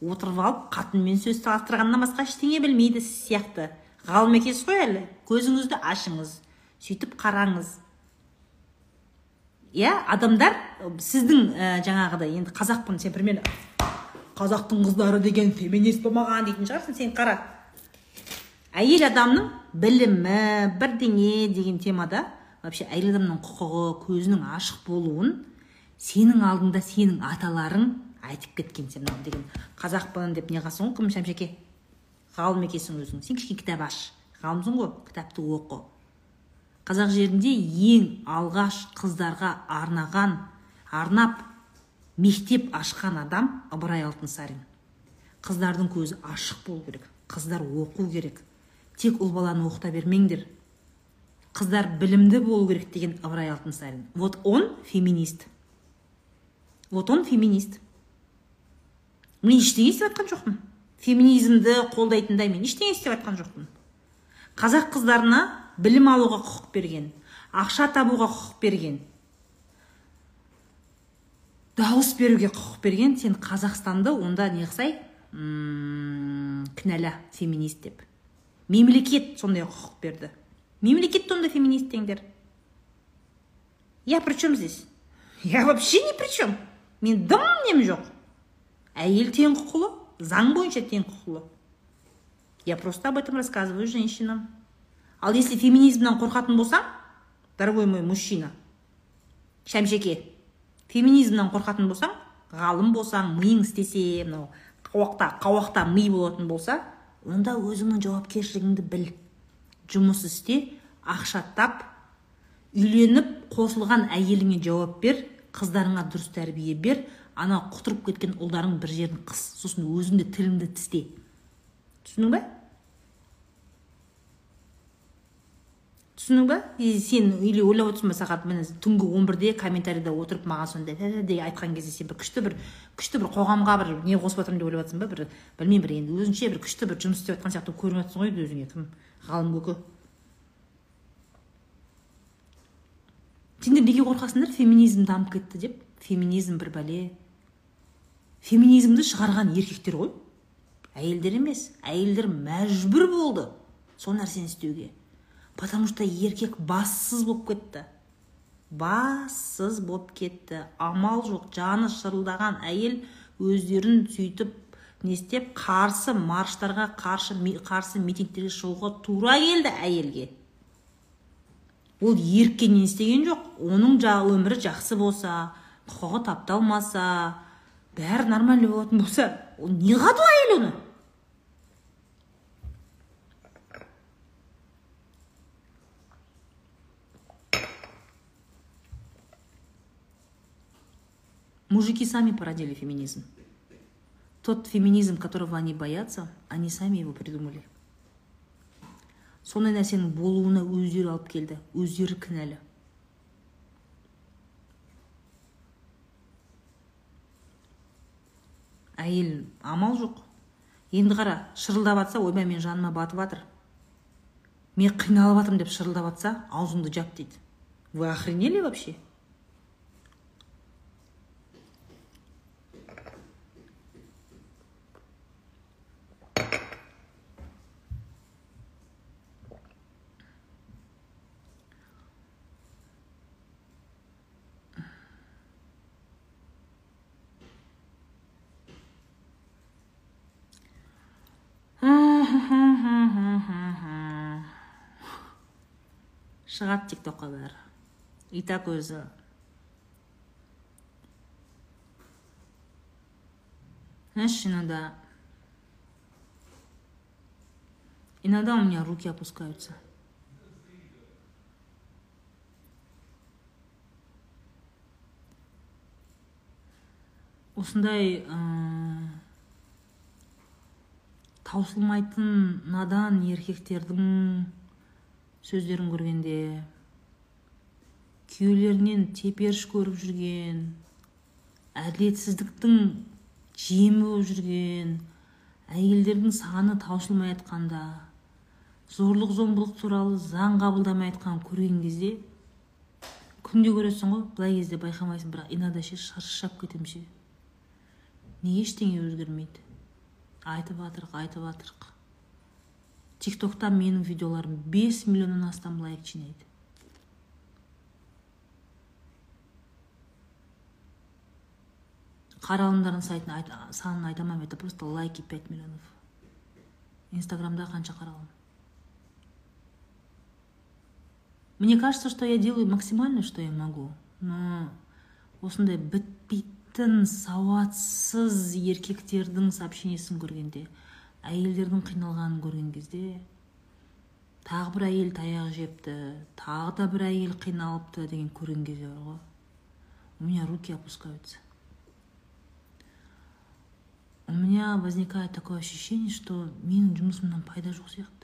Отырып алып қатынмен сөз салыстырғаннан басқа ештеңе білмейді сіз сияқты. Ғалым екенсіз ғой әлі? Көзіңізді ашыңыз сөйтіп қараңыз. Иә адамдар сіздің ә, жаңағыдай енді қазақпын сен примерно қазақтың қыздары деген феминист болмаған дейтін шығарсың сен қара. Әйел адамның білімі бірдеңе деген темада вообще әйел адамның құқығы көзінің ашық болуын сенің алдында сенің аталарың айтып кеткен сен деген. Қазақпын деп не қыласың ғой шәмшеке? Ғалым екенсің өзің. Сен кішкене кітап аш. Ғалымсың ғой кітапты оқы. Қазақ жерінде ең алғаш қыздарға арнаған арнап мектеп ашқан адам ыбырай алтынсарин. Қыздардың көзі ашық болу керек қыздар оқу керек. Тек ұл баланы оқыта бермеңдер. Қыздар білімді болу керек деген ыбырай алтынсарин. Вот он феминист. Вот он феминист. Мен ештеңе істеп жатқан жоқпын. Феминизмді қолдайтындай мен ештеңе істеп жатқан жоқпын. Қазақ қыздарына білім алуға құқық берген ақша табуға құқық берген дауыс беруге құқық берген сен қазақстанды онда не қылсай? Кінәла феминист деп. Мемлекет сондай құқық берді. Мемлекет онда феминист деңдер. Я при чем здесь? Я вообще ни при чем мен дым нем жоқ. Әйел тең құқылы. Заң бойынша тең құқылы я просто об этом рассказываю женщинам. Ал если феминизмнен қорқатын болсаң дорогой мой мужчина шәмшеке феминизмнен қорқатын болсаң ғалым болсаң миың істесе мынау қауақта қауақта ми болатын болса онда өзіңнің жауапкершілігіңді біл. Жұмыс істе ақша тап үйленіп қосылған әйеліңе жауап бер қыздарыңа дұрыс тәрбие бер ана құтырып кеткен ұлдарың бір жерін қыс сосын өзің де тіліңді тісте. Түсіндің ба түсіндің ба и сен или ойлап отырсың ба сағат міне түнгі он бірде комментарийда отырып маған сондай деген айтқан кезде сен бір күшті бір күшті бір қоғамға бір не қосып жатырмын деп ойлап жатрсың ба? Бір білмеймін бір енді. Өзіңше бір күшті бір жұмыс істеп жатқан сияқты көрініп жатрсың ғой өзіңе. Кім? Ғалым көке. Сендер неге қорқасыңдар? Феминизм дамып кетті деп. Феминизм бір бәле. Феминизмді шығарған еркектер ғой. Әйелдер емес әйелдер мәжбүр болды сол нәрсені істеуге. Потому что еркек бассыз болып кетті. Бассыз болып кетті. Амал жоқ жаны шырылдаған әйел өздерін сөйтіп не істеп қарсы марштарға қарсы қарсы митингтерге шығуға тура келді әйелге. Ол еріккен не істеген жоқ оның жа, өмірі жақсы болса құқығы тапталмаса бәрі нормально болатын болса ол не қылады ол әйел оны Мужики сами породили феминизм. Тот феминизм, которого они боятся, они сами его придумали. сондай нәрсенің болуына өздері алып келді өздері кінәлі әйел амал жоқ. Енді қара шырылдап жатса ойбай мен жаныма батып жатыр мен қиналып жатырмын деп шырылдап жатса аузыңды жап дейді. Вы охренели вообще? Шығады тик токқа бәрі и так өзі. Знаешь иногда иногда у меня руки опускаются. Осындай таусылмайтын надан еркектердің сөздерін көргенде күйеулерінен теперіш көріп жүрген әділетсіздіктің жемі болып жүрген әйелдердің саны таусылмай жатқанда зорлық зомбылық туралы заң қабылдамай жатқанын көрген кезде күнде көресің ғой былай кезде байқамайсың бірақ иногда ше шаршап кетемін ше. Неге ештеңе өзгермейді. Айтып жатырық айтып жатырық тик токта менің видеоларым 5 миллионнан астам лайк жинайды. Қаралымдардың сайтын айт, санын айта алмаймын это просто лайки 5 миллионов. Инстаграмда қанша қаралым? Мне кажется что я делаю максимально что я могу но осындай бітпейтін тін сауатсыз еркектердің сообщениесін көргенде әйелдердің қиналғанын көрген кезде тағы бір әйел таяқ жепті тағы да бір әйел қиналыпты деген көрген кезде бар ғой. У меня руки опускаются. У меня возникает такое ощущение что менің жұмысымнан пайда жоқ сияқты.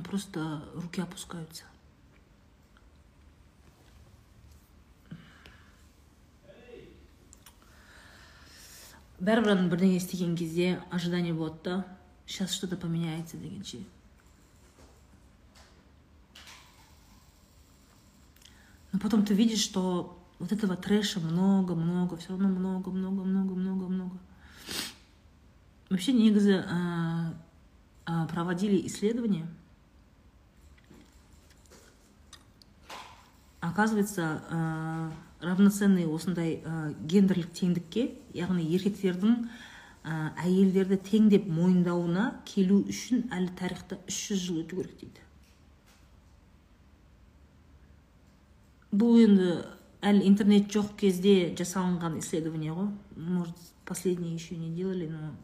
меня просто руки опускаются. бәрібір бірдеңе істеген кезде ожидание болады да сейчас что то поменяется дегенше но потом ты видишь что вот этого трэша много много все равно много много много много много вообще негізі ә, проводили исследования Оказывается ә, равноценный осындай ә, гендерлік теңдікке яғни еркектердің ә, әйелдерді тең деп мойындауына келу үшін әлі тарихта 300 жыл өту керек дейді. Бұл енді әлі интернет жоқ кезде жасалынған исследование ғой. Может последние еще не делали но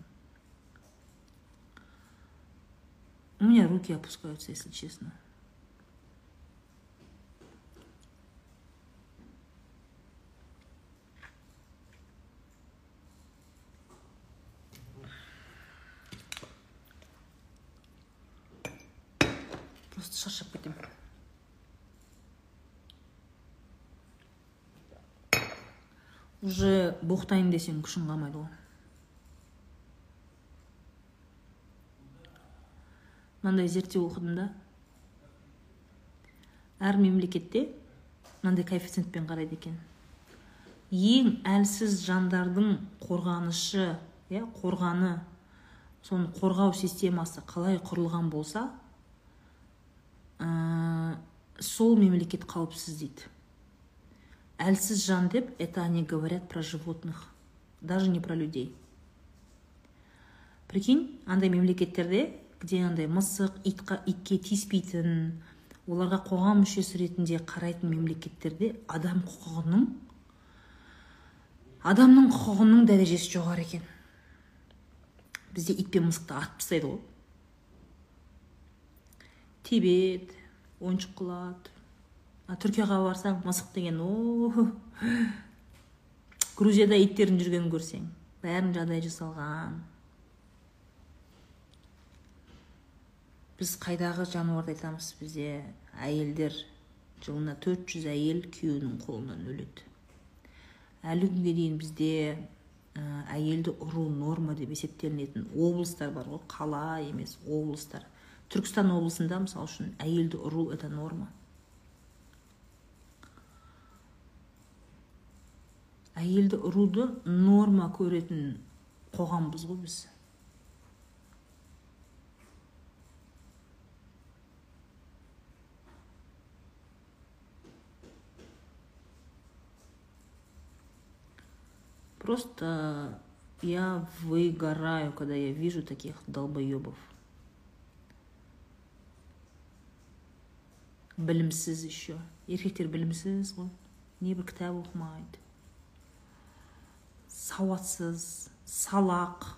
у меня руки опускаются если честно просто шаршап кетемін уже боқтайын десең күшің қалмайды ғой. Мынандай зерттеу оқыдым да. Әр мемлекетте мынандай коэффициентпен қарайды екен. Ең әлсіз жандардың қорғанышы иә қорғаны соны қорғау системасы қалай құрылған болса ә, сол мемлекет қауіпсіз дейді. Әлсіз жан деп это они говорят про животных даже не про людей. Прикинь андай мемлекеттерде где андай мысық итқа, итке тиіспейтін оларға қоғам мүшесі ретінде қарайтын мемлекеттерде адам құқығының адамның құқығының дәрежесі жоғары екен. Бізде ит пен мысықты атып тастайды ғой. Қылады а түркияға барсаң мысық деген о грузияда иттердің жүргенін көрсең бәрін жағдай жасалған. Біз қайдағы жануарды айтамыз бізде әйелдер жылына 400 әйел күйеуінің қолынан өледі. Әлі күнге дейін бізде әйелді ұру норма деп есептелінетін облыстар бар ғой қала емес облыстар. Түркістан облысында мысалы үшін әйелді ұру это норма әйелді ұруды норма көретін қоғамбыз ғой біз Просто я выгораю, когда я вижу таких долбоебов. Білімсіз еще еркектер білімсіз ғой небір кітап оқымайды сауатсыз салақ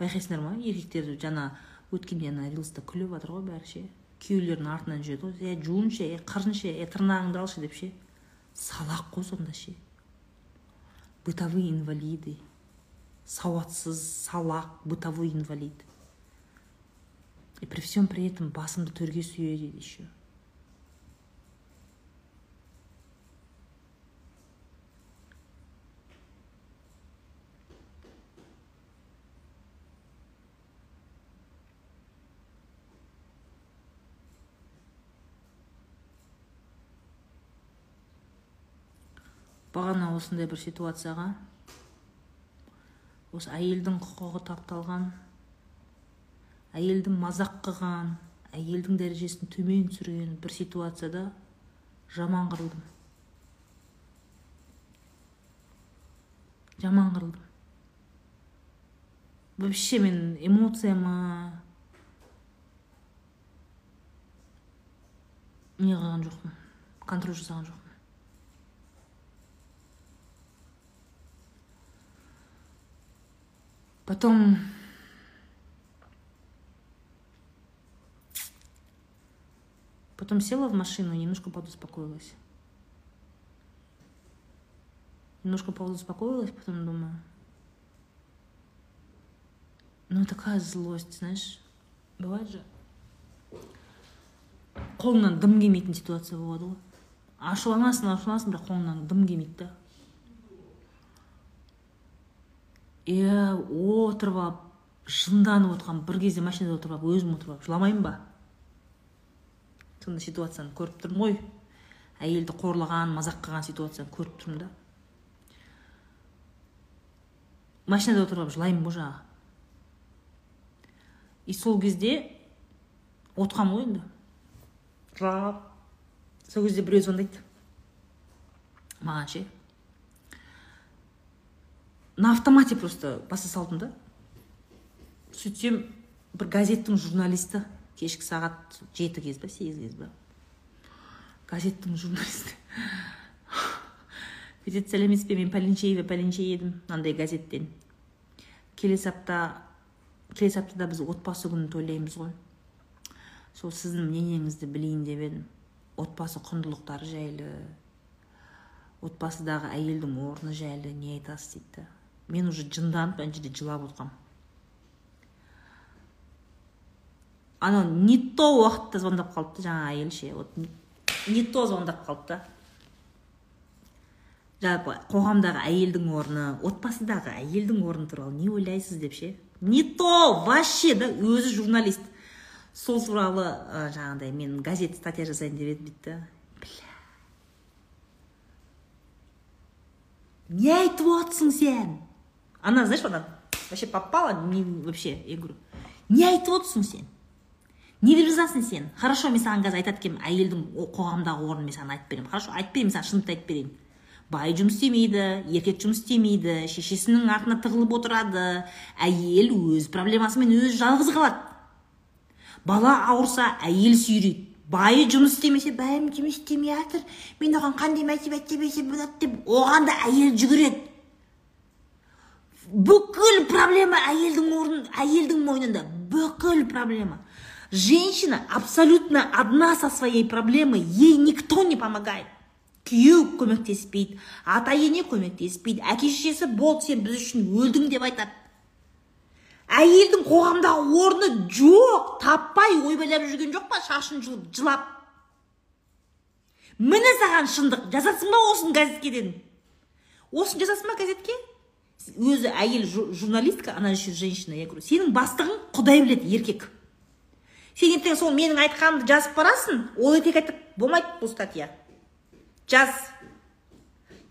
байқайсыңдар ма еркектер жаңа өткенде ана рилста күліп жатыр ғой бәрі ше күйеулерінің артынан жүреді ғой е жуын ше е қырын ше е тырнағыңды алшы деп ше салақ қой сонда ше бытовые инвалиды. Сауатсыз салақ бытовой инвалид. И при всем при этом басымды төрге сүйеді еще бағана осындай бір ситуацияға. Осы әйелдің құқығы тапталған әйелді мазақ қылған әйелдің дәрежесін төмен түсірген бір ситуацияда жаман қырылдым. Жаман қырылдым. Вообще мен эмоцияма не қылған жоқпын контроль жасаған жоқпын. Потом Потом села в машину и немножко подуспокоилась. Немножко подуспокоилась, потом думаю, ну такая злость, знаешь, бывает же қолыңнан дым келмейтін ситуация болады ғой ашуланасың ашуланасың бірақ қолыңнан дым келмейді да иә отырып алып жынданып отырған бір кезде машинада отырып алып өзім отырып алып жыламаймын ба? Сондай ситуацияны көріп тұрмын ғой. Әйелді қорлаған мазақ қылған ситуацияны көріп тұрмын да. Машинада отырып алып жылаймын ғой жаңағы. И сол кезде отқанмын ғой енді. Жылап сол кезде біреу звондайды. Маған ше. На автомате просто баса салдым да. Сөйтсем бір газеттің журналисті кешкі сағат жеті кез ба сегіз кез ба газеттің журналисті. *laughs* Бүйтеді сәлеметсіз бе мен пәленшеева пәленше едім мынандай газеттен. Келесі апта келесі аптада біз отбасы күнін тойлаймыз ғой. Сол сіздің мнениеңізді білейін деп едім. Отбасы құндылықтары жайлы отбасыдағы әйелдің орны жайлы не айтасыз дейді. Мен уже жынданып ана жерде жылап отырғанмын анау не то уақытта звондап қалыпты жаңағы әйел ше вот не то звондап қалды да жалпы қоғамдағы әйелдің орны отбасыдағы әйелдің орны туралы не ойлайсыз деп ше? Не то вообще да өзі журналист. Сол туралы ә, жаңағыдай мен газет статья жасайын деп едім дейді да. Не айтып отырсың сен? Она знаешь она вообще попала не вообще я говорю не айтып отырсың сен не деп жазасың сен хорошо мен саған қазір айтады екенмін әйелдің қоғамдағы орнын мен саған айтып беремін хорошо айтып берейін саған шындықты айтып берейін бай жұмыс істемейді еркек жұмыс істемейді шешесінің артына тығылып отырады әйел өз проблемасымен өзі жалғыз қалады. Бала ауырса әйел сүйрейді. Байы жұмыс істемесе бәйім жұмыс істемей жатыр. Мен оған қандай мотивация берсем болады деп оған да әйел жүгіреді. Бүкіл проблема әйелдің орын әйелдің мойнында. Бүкіл проблема. Женщина абсолютно одна со своей проблемой. Ей никто не помогает. Күйеу көмектеспейді ата ене көмектеспейді әке шешесі болды сен біз үшін өлдің деп айтады. Әйелдің қоғамдағы орны жоқ таппай ойбайлап жүрген жоқ па шашын жұлып жылап? Міне саған шындық. Жазасың ба осыны газетке осыны жазасың ба газетке? Өзі әйел журналистка она еще женщина я говорю сенің бастығың құдай біледі еркек сен ертең сол менің айтқанымды жазып барасың ол ертең айтады болмайды бұл статья жаз.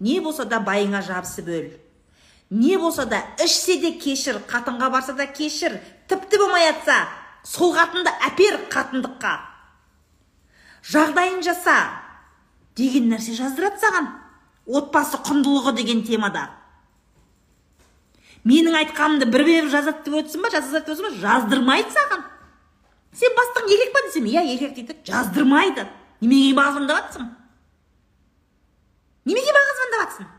Не болса да байыңа жабысып өл не болса да ішсе де кешір қатынға барса да кешір тіпті болмай жатса сол қатынды әпер қатындыққа жағдайын жаса деген нәрсе жаздырады саған отбасы құндылығы деген темада. Менің айтқанымды бір беріп жазады деп отырсың ба жазады деп ба? Жаздырмайды саған. Сен бастығың еркек па десем иә еркек дейді. Жаздырмайды. Немеге маған звондап жатсың немеге маған звондап жатсың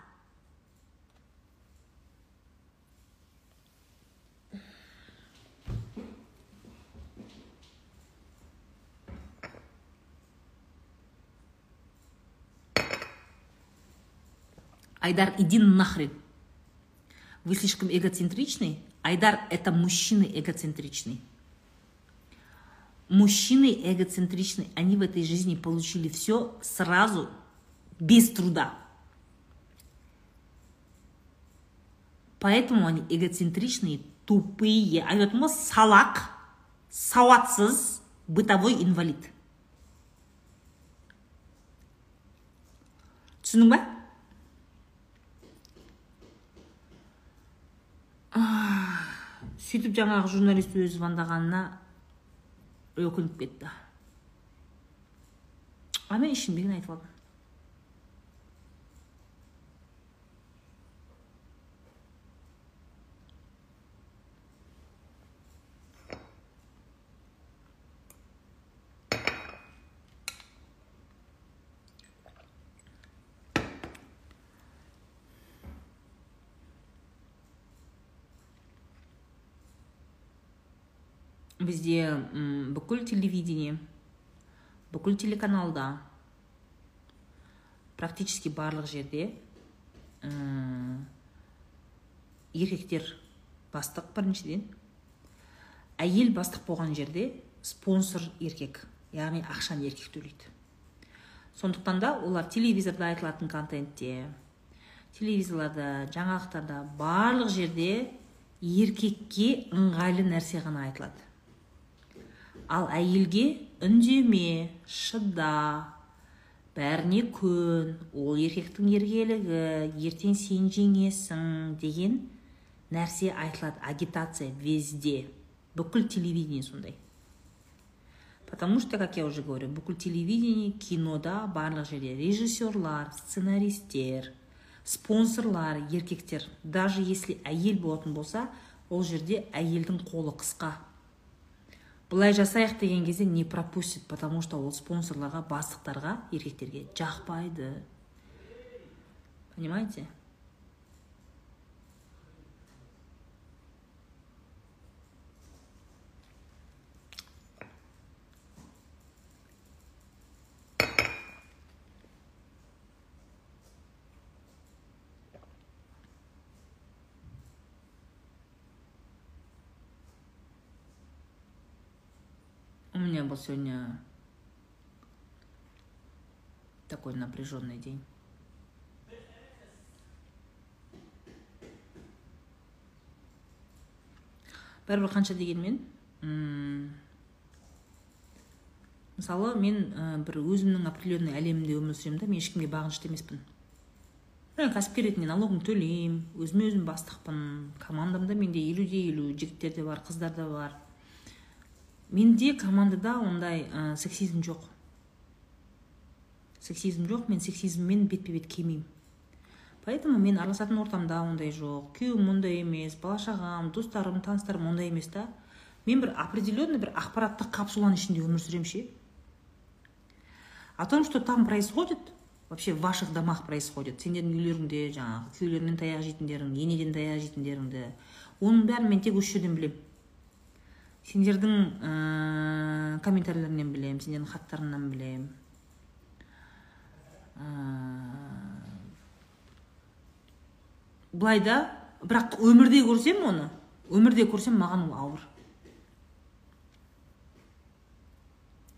айдар иди нахрен. Вы слишком эгоцентричный. Айдар – это мужчины эгоцентричный. Мужчины эгоцентричны, они в этой жизни получили все сразу, без труда. Поэтому они эгоцентричные, тупые. А вот салак, сауатсыз, бытовой инвалид. түсіндің *sighs* сөйтіп жаңағы журналист өзі звондағанына өкініп кетті. А мен ішімдегіні айтып алдым? Бізде бүкіл телевидение бүкіл телеканалда практически барлық жерде еркектер бастық біріншіден. Әйел бастық болған жерде спонсор еркек яғни ақшаны еркек төлейді. Сондықтан да олар телевизорда айтылатын контентте телевизорларда жаңалықтарда барлық жерде еркекке ыңғайлы нәрсе ғана айтылады. Ал әйелге үндеме шыда. Бәріне көн ол еркектің еркелігі ертең сен жеңесің деген нәрсе айтылады агитация везде. Бүкіл телевидение сондай. Потому что как я уже говорю бүкіл телевидение кинода барлық жерде. Режиссерлар сценаристер спонсорлар еркектер. Даже если әйел болатын болса ол жерде әйелдің қолы қысқа. Былай жасайық деген кезде не пропустит? Потому что ол спонсорларға бастықтарға еркектерге жақпайды. Понимаете? Меня был сегодня такой напряженный день. бәрібір қанша дегенмен мысалы мен бір өзімнің определенный әлемімде өмір сүремін да мен ешкімге бағынышты емеспін мен кәсіпкер ретінде налогымды төлеймін өзіме өзім бастықпын командамда менде елу де елу жігіттер де бар қыздар да бар менде командада ондай ә, сексизм жоқ. Сексизм жоқ мен сексизммен бетпе бет келмеймін. Поэтому мен араласатын ортамда ондай жоқ. Күйеуім ондай емес бала шағам достарым таныстарым ондай емес та. Мен бір определенный бір ақпараттық капсуланың ішінде өмір сүремін ше. О том что там происходит вообще в ваших домах происходит сендердің үйлеріңде жаңағы күйеулеріңнен таяқ жейтіндерің енеден таяқ жейтіндеріңді оның бәрін мен тек осы жерден білемін. Сендердің ә, комментарийлеріңнен білемін сендердің хаттарыңнан білемін былай да бірақ өмірде көрсем оны өмірде көрсем маған ол ауыр.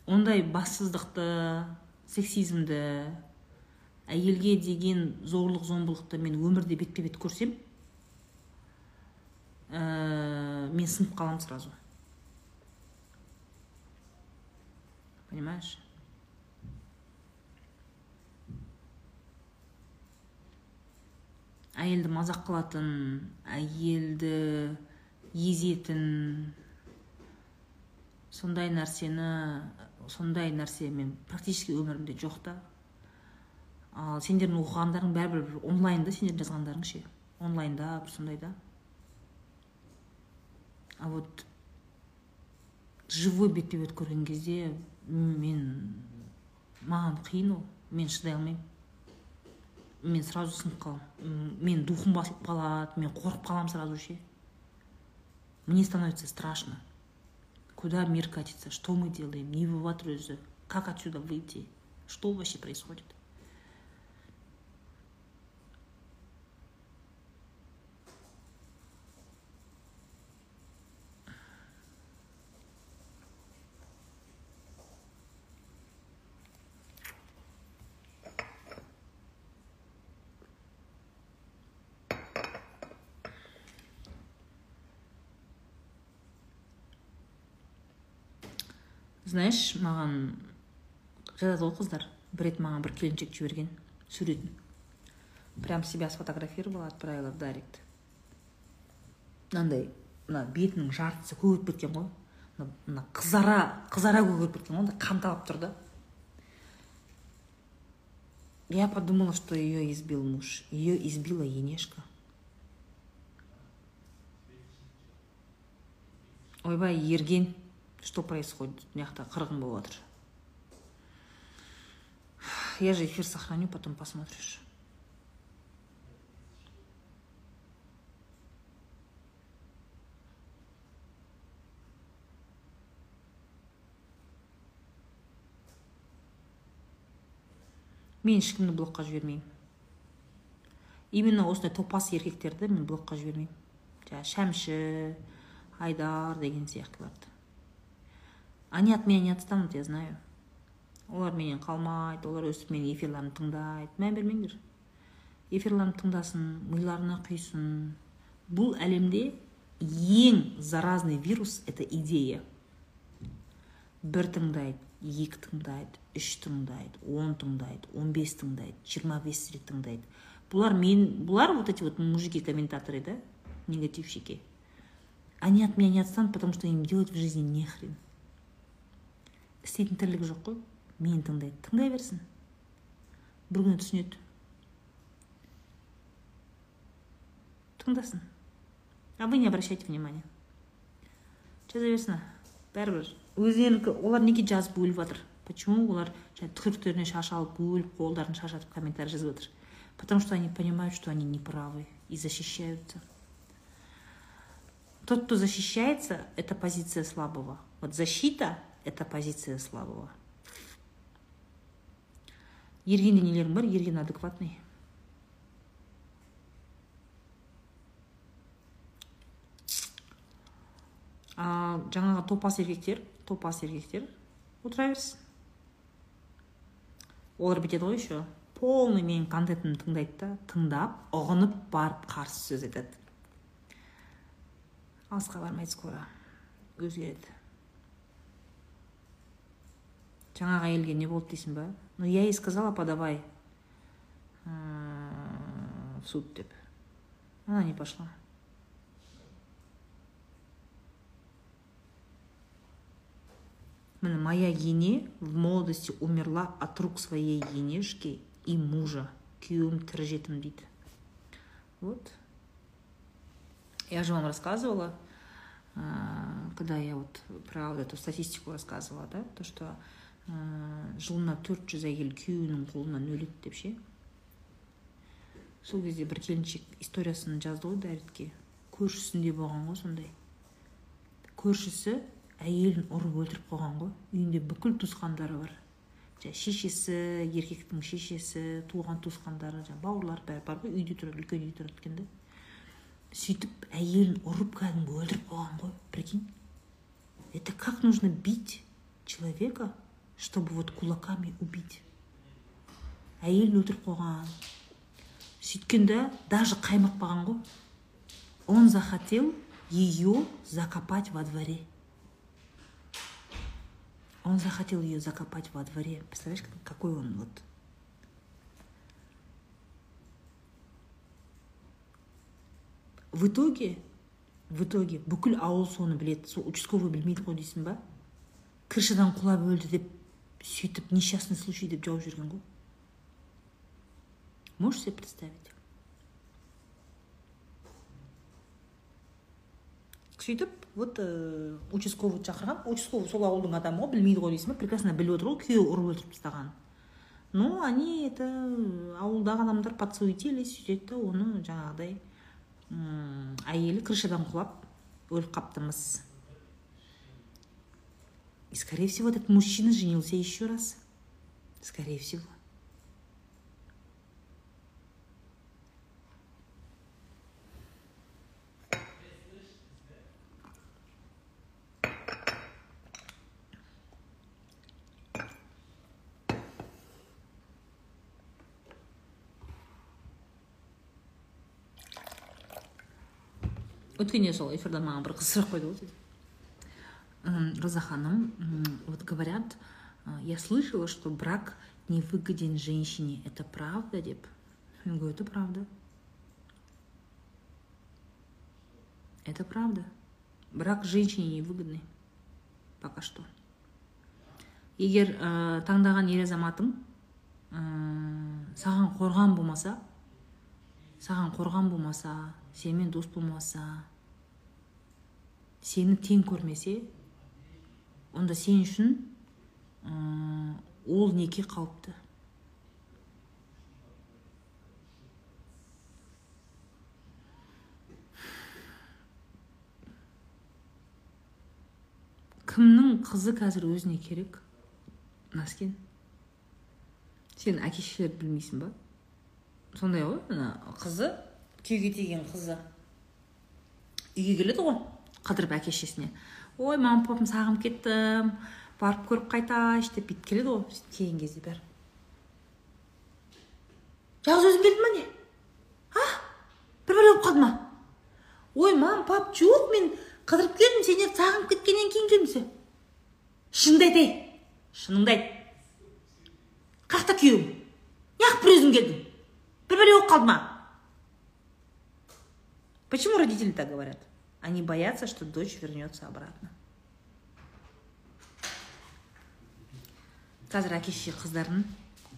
Ондай бассыздықты сексизмді әйелге деген зорлық зомбылықты мен өмірде бетпе бет көрсем ә, мен сынып қаламын сразу. Понимаешь? Әйелді мазақ қылатын әйелді езетін сондай нәрсені сондай нәрсе мен практически өмірімде жоқ та. Ал сендердің оқығандарың бәрібір онлайнда сендердің жазғандарың ше? Онлайнда бір сондай да. А вот живой бетпе бет көрген кезде мен маған қиын ол. Мен шыдай алмаймын. Мен сразу сынып қаламын. Мен духым басылып қалады мен қорқып қаламын сразу ше. Мне становится страшно. Куда мир катится? Что мы делаем? Не в өзі как отсюда выйти? Что вообще происходит? Знаешь маған жазады ғой қыздар. Бір рет маған бір келіншек жіберген суретін. Прям себя сфотографировала отправила в директ. Мынандай мына бетінің жартысы көгеріп кеткен ғой. Мына қызара қызара көгеріп кеткен ғой қанталап тұр да. Я подумала что ее избил муж. Ее избила енешка. Ойбай ерген. Что происходит? Мына жақта қырғын болып жатыр я же эфир сохраню потом посмотришь. Мен ешкімді блокқа жібермеймін. Именно осындай топас еркектерді мен блокқа жібермеймін. Жаңағы шәмші айдар деген сияқтыларды они от меня не отстанут я знаю. Олар менен қалмайды олар өстіп менің эфирлерімді тыңдайды. Мән бермеңдер. Эфирлерімді тыңдасын миларына құйсын. Бұл әлемде ең заразный вирус это идея. Бір тыңдайды екі тыңдайды үш тыңдайды он тыңдайды он бес тыңдайды жиырма бес рет тыңдайды. Бұлар мен бұлар вот эти вот мужики комментаторы да негативщики. Они от меня не отстанут потому что им делать в жизни нехрен. істейтін тірлігі жоқ қой мені тыңдайды тыңдай берсін бір күні түсінеді тыңдасын а вы не обращайте внимания жаза берсін бәрібір өздерінікі олар неге жазып өліп жатыр почему олар түкіріктеріне шаш алып өліп қолдарын шашатып комментарий жазып жатыр потому что они понимают что они неправы и защищаются тот кто защищается это позиция слабого вот защита это позиция слабого ерген нелерің бар ерген адекватный. А жаңағы топас еркектер топас еркектер. Отыра берсін олар бүйтеді ғой еще. Полный менің контентімді тыңдайды да. Тыңдап ұғынып барып қарсы сөз айтады. Алысқа бармайды скоро. Өзгереді. Жаңағы әйелге не болды дейсің ба? Ну я ей сказала подавай в суд деп. Она не пошла. Міне моя ене в молодости умерла от рук своей енешки и мужа. Күйеуім тірі жетім дейді вот. Я же вам рассказывала когда я вот про вот эту статистику рассказывала да то что жылына төрт жүз әйел күйеуінің қолынан өледі деп ше? Сол кезде бір келіншек историясын жазды ғой дәретке көршісінде болған ғой сондай. Көршісі әйелін ұрып өлтіріп қойған ғой. Үйінде бүкіл туысқандары бар. Жаңағы шешесі еркектің шешесі туған туысқандары жаңағы бауырлары бәрі бар ғой. Үйде тұрады үлкен үйде тұрады екен да сөйтіп әйелін ұрып кәдімгі өлтіріп қойған ғой. Прикинь? Это как нужно бить человека? Чтобы вот кулаками убить. Әйелін өлтіріп қойған. Сөйткенде даже қаймықпаған ғой. Он захотел ее закопать во дворе. Он захотел ее закопать во дворе. Представляешь какой он вот. В итоге в итоге бүкіл ауыл соны біледі. Сол участковый білмейді ғой дейсің ба? Крышадан құлап өлді деп сөйтіп несчастный случай деп жауып жүрген ғой. Можешь себе представить? Сөйтіп вот ә, участковый шақырған. Участковый сол ауылдың адамы ғой білмейді ғой дейсің ба прекрасно біліп отыр ғой күйеуі ұрып өлтіріп тастағанын но они это ауылдағы адамдар подсуетились сөйтеді да оны жаңағыдай әйелі крышадан құлап өліп қапты мыс и скорее всего этот мужчина женился еще раз. Скорее всего. Өткенде сол эфирде маған бір қыз сұрақ қойды ғой роза ханым вот говорят я слышала что брак не выгоден женщине. Это правда деп я говорю это правда это правда. Брак женщине не выгодный пока что. Егер ә, таңдаған ер азаматың ә, саған қорған болмаса саған қорған болмаса сенімен дос болмаса сені тең көрмесе онда сен үшін ол неке қауіпті кімнің қызы қазір өзіне керек? Наскен? Сен әке шешелерді білмейсің ба? Сондай ғой ана қызы күйеуге тиген қызы. Үйге келеді ғой қыдырып әке шешесіне. Ой мама папам сағынып кеттім барып көріп қайтайыншы деп бүйтіп келеді ғой келген кезде бәрі. Жалғыз өзің келдің ба не? А? Бір бәле болып қалды ма? Ой мам пап жоқ мен қыдырып келдім сендерді сағынып кеткеннен кейін келдім шыныңды айт ей. Шыныңды айт. Қаяқта күйеуің неғып бір өзің келдің бір бәле болып қалды ма? Почему родители так говорят? Они боятся, что дочь вернется обратно. қазір әке шеше қыздарын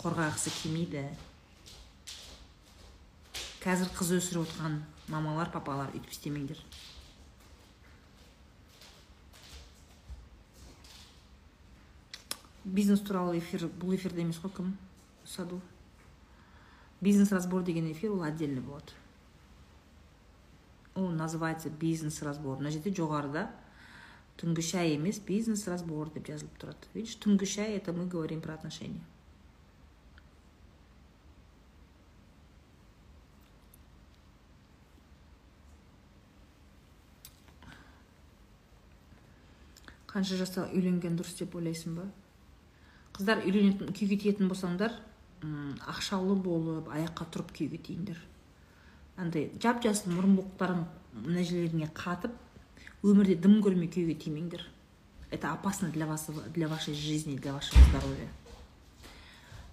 қорғағысы келмейді. Қазір қыз өсіріп отырған мамалар папалар үйтіп істемеңдер. Бизнес туралы эфир бұл эфирде емес қой кім? Саду. Бизнес разбор деген эфир ол отдельный болады. Ол называется бизнес разбор мына жерде жоғарыда түнгі шай емес бизнес разбор деп жазылып тұрады видишь түнгі шай это мы говорим про отношения қанша жаста үйленген дұрыс деп ойлайсың ба? Қыздар үйленетін күйге тиетін болсаңдар ақшалы болып аяққа тұрып күйге тиіңдер. Андай жап жасыл мұрынбоқтарың мына жерлеріңе қатып өмірде дым көрмей күйеуге тимеңдер. Это опасно для вас для вашей жизни для вашего здоровья.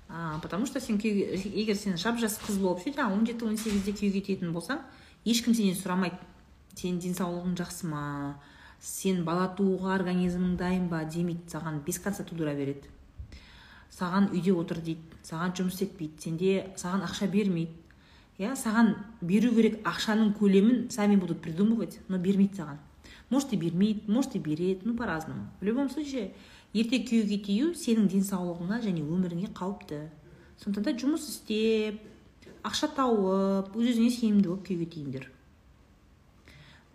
А, потому что сен күйеуге егер сен жап жас қыз болып ше жаңағы он жеті он сегізде күйеуге тиетін болсаң ешкім сенен сұрамайды. Сенің денсаулығың жақсы ма? Сен бала тууға организмің дайын ба? Демейді саған без конца тудыра береді. Саған үйде отыр дейді саған жұмыс етпейді сенде саған ақша бермейді. Иә саған беру керек ақшаның көлемін сами будут придумывать но бермейді саған. Может и бермейді может и береді. Ну по разному в любом случае ерте күйеуге тию сенің денсаулығыңа және өміріңе қауіпті. Сондықтан да жұмыс істеп ақша тауып өз өзіңе сенімді болып күйеуге тиіңдер.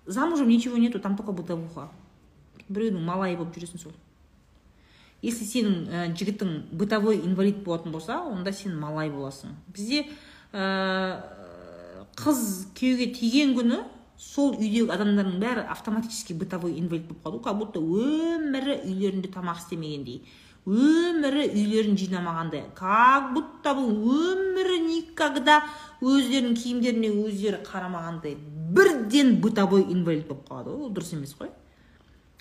Замужем ничего нету там только бытовуха. Біреудің малайы болып жүресің сол. Если сенің ә, жігітің бытовой инвалид болатын болса онда сен малай боласың. Бізде қыз күйеуге тиген күні сол үйдегі адамдардың бәрі автоматически бытовой инвалид болып қалды. Как будто өмірі үйлерінде тамақ істемегендей өмірі үйлерін жинамағандай. Как будто бұл өмірі никогда өздерінің киімдеріне өздері қарамағандай бірден бытовой инвалид болып қалады. Ғой ол дұрыс емес қой.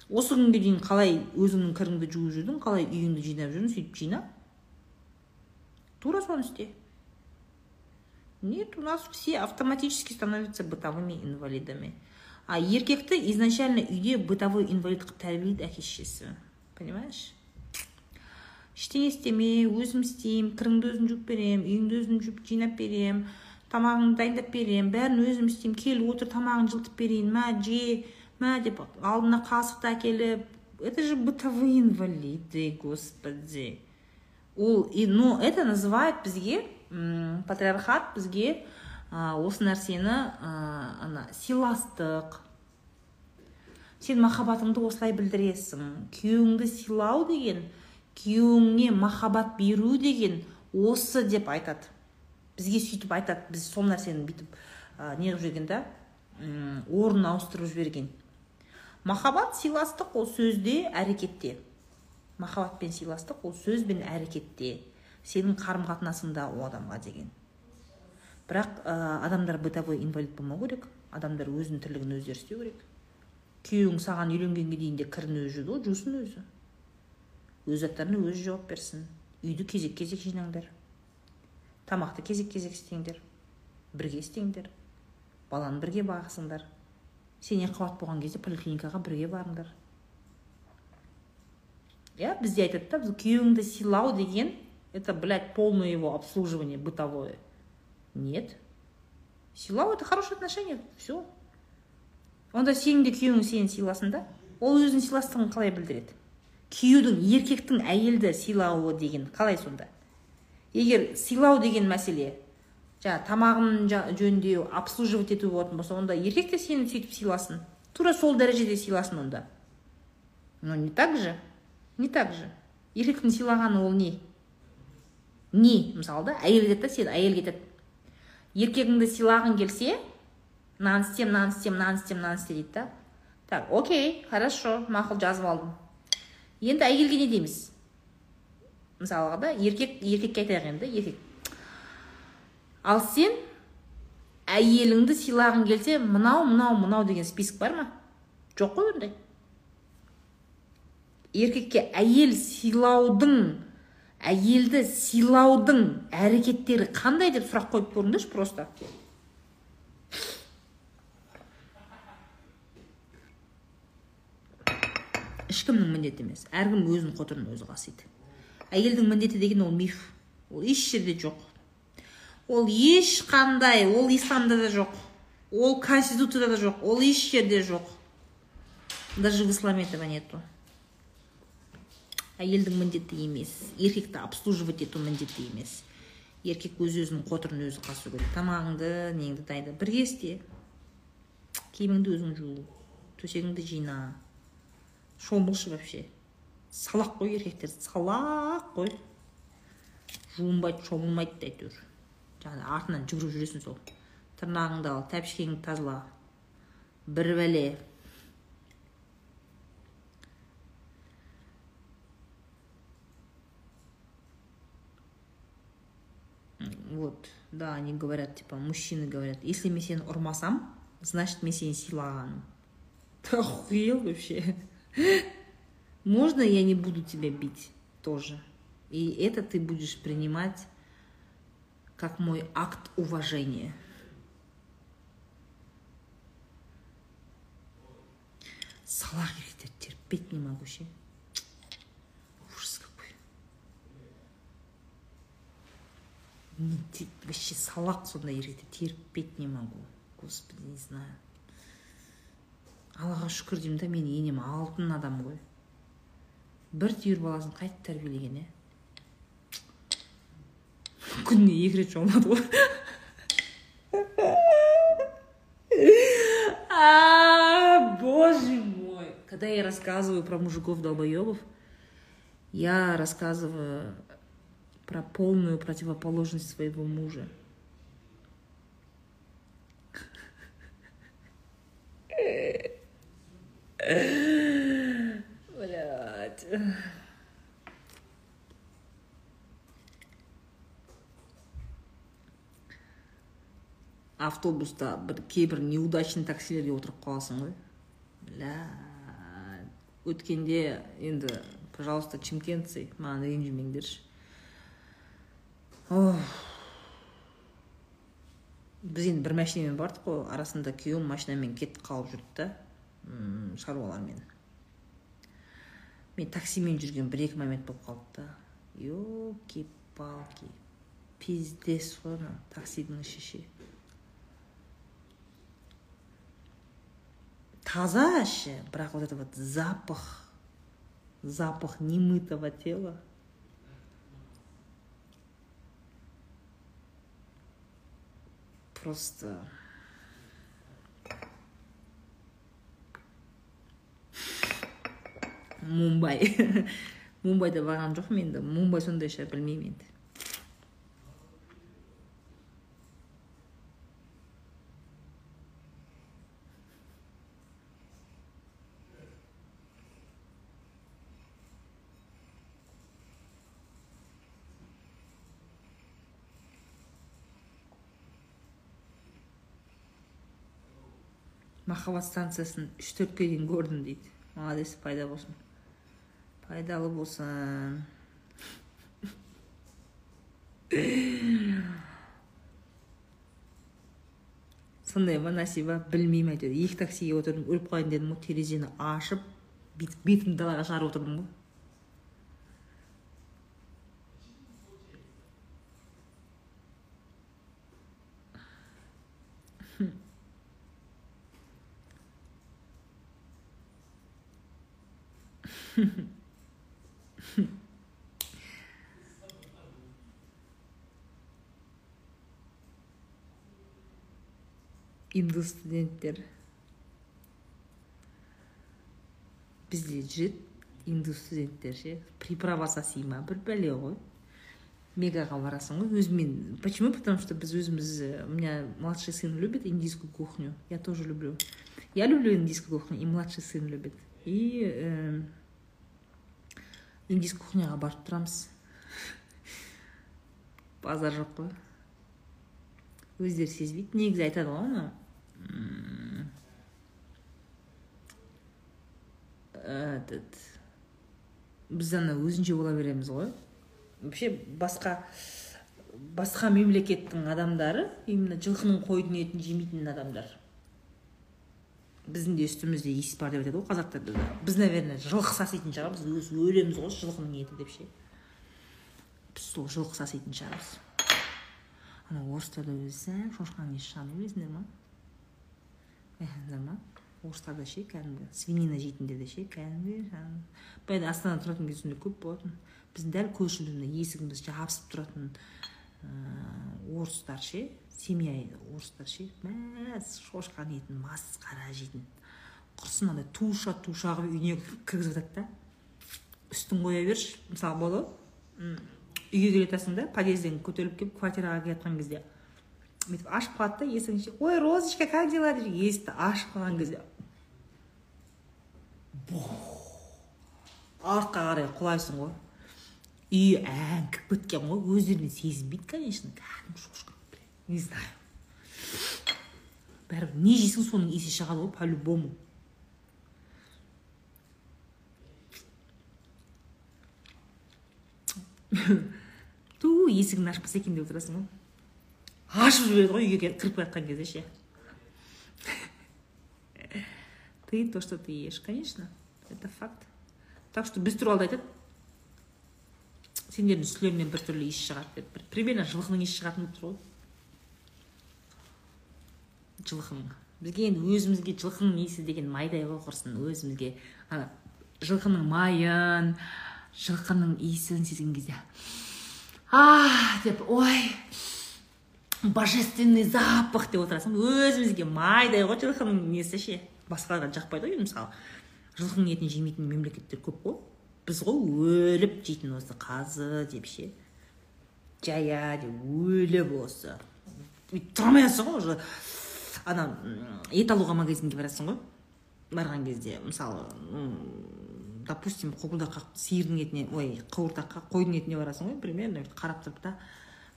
Осы күнге дейін қалай өзіңнің кіріңді жуып жүрдің қалай үйіңді жинап жүрдің сөйтіп жина. Тура соны істе. Нет, у нас все автоматически становятся бытовыми инвалидами. А еркекті изначально үйде бытовой инвалид қылып тәрбиелейді әке шешесі понимаешь? Ештеңе істеме өзім істеймін кіріңді өзім жуып беремін үйіңді өзім жуып жинап беремін тамағыңды дайындап беремін бәрін өзім істеймін кел отыр тамағыңды жылытып берейін мә же мә деп алдына қасықты әкеліп. Это же бытовые инвалиды господи. Ол но это называют бізге патриархат бізге осы нәрсені ана сыйластық. Сен махаббатыңды осылай білдіресің. Күйеуіңді сыйлау деген күйеуіңе махаббат беру деген осы деп айтады. Бізге сөйтіп айтады біз сол нәрсені бүйтіп не қылып жүрген да орнын ауыстырып жіберген. Махаббат сыйластық ол сөзде әрекетте. Махаббат пен сыйластық ол сөз бен әрекетте. Сенің қарым қатынасыңда ол адамға деген. Бірақ ә, адамдар бытовой инвалид болмау керек. Адамдар өзінің тірлігін өздері істеу керек. Күйеуің саған үйленгенге дейін де кірін өзі жуды ғой жусын өзі. Өз заттарына өзі жауап берсін. Үйді кезек кезек жинаңдар. Тамақты кезек кезек істеңдер. Бірге істеңдер. Баланы бірге бағысыңдар сен екіқабат болған кезде поликлиникаға бірге барыңдар. Иә бізде айтады да күйеуіңді сыйлау деген это, блядь, полное его обслуживание бытовое. Нет. Сыйлау это хорошие отношения. Все. онда сенің де күйеуің сені сыйласын да ол өзінің сыйластығын қалай білдіреді күйеудің еркектің әйелді сыйлауы деген қалай сонда егер сыйлау деген мәселе жаңағы тамағын жөндеу обслуживать ету болатын болса онда еркек те сені сөйтіп сыйласын тура сол дәрежеде сыйласын онда но не так же не так же еркектің сыйлағаны ол не не мысалы да әйел кетеді сен әйел кетеді. Еркегіңді сыйлағың келсе мынаны істе мынаны істе мынаны істе мынаны істе дейді да. Так окей хорошо мақұл жазып алдым. Енді әйелге не дейміз мысалға да еркек еркекке айтайық енді еркек. Ал сен әйеліңді сыйлағың келсе мынау мынау мынау деген список бар ма? Жоқ қой ондай. Еркекке әйел сыйлаудың әйелді сыйлаудың әрекеттері қандай деп сұрақ қойып көріңдерші просто. Ешкімнің міндеті емес. Әркім өзінің қотырын өзі қасиды әйелдің міндеті деген ол миф. Ол еш жерде жоқ. Ол ешқандай ол исламда да жоқ. Ол конституцияда да жоқ. Ол еш жерде жоқ. Даже в исламе этого нету. Әйелдің міндеті емес еркекті обслуживать ету міндеті емес. Еркек өз өзінің қотырын өзі қасу керек. Тамағыңды неңді дайында бірге істе. Киіміңді өзің жу төсегіңді жина. Шомылшы вообще. Салақ қой еркектер салақ қой. Жуынбайды шомылмайды әйтеуір. Жаңағы артынан жүгіріп жүресің сол. Тырнағыңды ал тәпішкеңді тазала. Бір бәле. Да они говорят типа мужчины говорят если мен сені ұрмасам значит мен сені сыйлағаным охуел вообще? Можно я не буду тебя бить тоже? И это ты будешь принимать как мой акт уважения. Еркектер терпеть не могу ше вообще салақ сондай еркектер терпеть не могу. Господи не знаю. Аллаға шүкір деймін да менің енем алтын адам ғой. Бір түйір баласын қайтіп тәрбиелеген иә күніне екі рет жуынады ғой. Боже мой. Когда я рассказываю про мужиков долбоебов я рассказываю про полную противоположность своего мужа Блядь. автобуста бір кейбір неудачный таксилерге отырып қаласың ғой бля өткенде енді пожалуйста чимкентцы маған ренжімеңдерші біз енді бір машинамен бардық қой. Арасында күйеуім машинамен кетіп қалып жүрді да шаруалармен. Мен таксимен жүрген бір екі момент болып қалды да. Елки палки пиздец қой ана таксидің іші ше таза іші бірақ вот это вот запах запах немытого тела. Просто. *laughs* Мумбай мумбайда барған жоқпын енді мумбай сондай шығар білмеймін енді махаббат станциясын үш төртке дейін көрдім дейді. Молодец пайда болсын. Пайдалы болсын. Сондай ма насиба білмеймін әйтеуір екі таксиге отырдым өліп қалайын дедім ғой терезені ашып бетімді далаға шығарып отырдым ғой. Индус студенттер бізде жүреді индус студенттер ше. Приправа соси ма бір бәле ғой. Мегаға барасың ғой. Өзімен. Почему? Потому что біз өзіміз у меня младший сын любит индийскую кухню. Я тоже люблю. Я люблю индийскую кухню и младший сын любит. И индийский кухняға барып тұрамыз базар жоқ қой өздері сезбейді негізі айтады ғой ана этот біз ана өзінше бола береміз ғой вообще басқа басқа мемлекеттің адамдары именно жылқының қойдың етін жемейтін адамдар біздің де үстімізде иіс бар деп айтады ғой қазақтарда да. Біз наверное жылқы саситын шығармыз біз өлеміз ғой жылқының еті деп ше. Біз сол жылқы саситын шығармыз. Ана орыстарда өзі шошқаның иісі шығады білесіңдер ма? Байқадыңдар ма? Орыстарда ше кәдімгі свинина жейтіндерде ше кәдімгі жаңағы. Баяғыда астанада тұратын сондай көп болатын. Біздің дәл көршілеріміздің есігімізді жабысып тұратын орыстар ше семья орыстар ше мәз шошқаның етін масқара жейтін. Құрсын андай туша туша қылып үйіне кіргізіп жатады да. Үстін қоя берші мысалы болады үйге келе жатасың да подъезден көтеріліп келіп квартираға келе жатқан кезде. Бүйтіп ашып қалады да есігін ше ой розочка как дела? деп есікті ашып қалған кезде. Артқа қарай құлайсың ғой. Үй әңкіп кеткен ғой өздеріне сезінбейді конечно кәдімгі шошқа не знаю. Бәрібір не жейсің соның иісі шығады ғой по любому ту есігін ашпаса екен деп отырасың ғой ашып жібереді ғой үйге кіріп келе жатқан кезде ше ты то что ты ешь конечно это факт. Так что біз туралы айтады сендердің үстілеріңнен біртүрлі иіс шығады деп бір примерно жылқының иісі шығатын болып тұр ғой. Жылқының. Бізге енді өзімізге жылқының иісі деген майдай ғой құрсын өзімізге. Ана жылқының майын жылқының иісін сезген кезде. А деп ой божественный запах деп отырасың. Өзімізге майдай ғой жылқының несі ше? Басқаларға жақпайды ғой мысалы жылқының етін жемейтін мемлекеттер көп қой. Біз ғой өліп жейтін осы қазы деп ше. Жая деп өліп осы. Бүйтіп тұра алмайсың ғой уже. Ана ет алуға магазинге барасың ғой. Барған кезде мысалы допустим қуырдаққа сиырдың етіне ой қуырдаққа қойдың етіне барасың ғой примерно қарап тұрып та.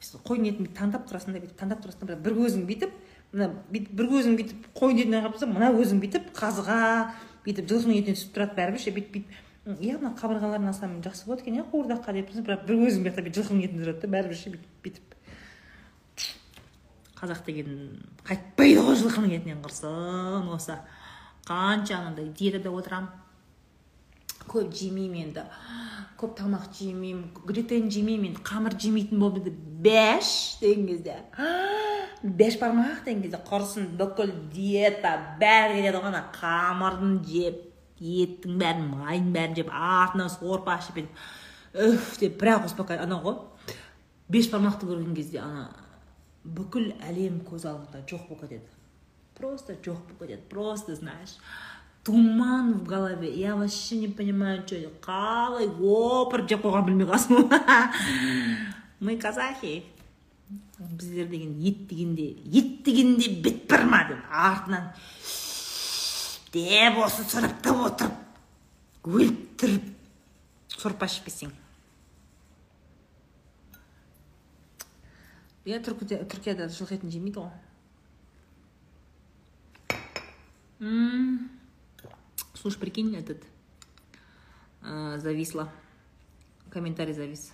Қойдың етін бүйтіп таңдап тұрасың да бүйтіп таңдап тұрасың да бір көзің бүйтіп мына бүйтіп бір көзің бүйтіп қойдың етіне қарап тұрсаң мына көзің бүйтіп қазыға бүйтіп жылқының етіне түсіп тұрады бәрібір ше бүйтіп бүйтіп. Иә мына қабырғаларын алсам жақсы болады екен иә қуырдаққа деп. Тұрсың бірақ бір көзің бұяқта бүйтіп жылқының етінде тұрады да бәрібір ше бүйтіп қазақ деген қайтпайды ғой жылқының етінен құрсын осы. Қанша анандай диетада отырамын көп жемеймін енді. Көп тамақ жемеймін. Глютен жемеймін. Енді қамыр жемейтін еді бәш деген кезде. Беш бармақ деген кезде құрсын бүкіл диета бәрі кетеді ғой ана қамырын жеп. Еттің бәрін майдың бәрін жеп артынан сорпа ішіп үф деп бірақ успокаивать анау ғой беш бармақты көрген кезде ана бүкіл әлем көз алдыңда жоқ болып кетеді просто жоқ болып кетеді просто знаешь туман в голове я вообще не понимаю что қалай опырып жеп қойғанын білмей қаласың мы казахи біздер деген ет дегенде ет дегенде бітпір ма деп артынан деп осы сұрыптап отырып өліп тұрып сорпа ішіп келсең иә түркияда жылқы етін жемейді ғой Слушай, прикинь, этот зависла. Комментарий завис.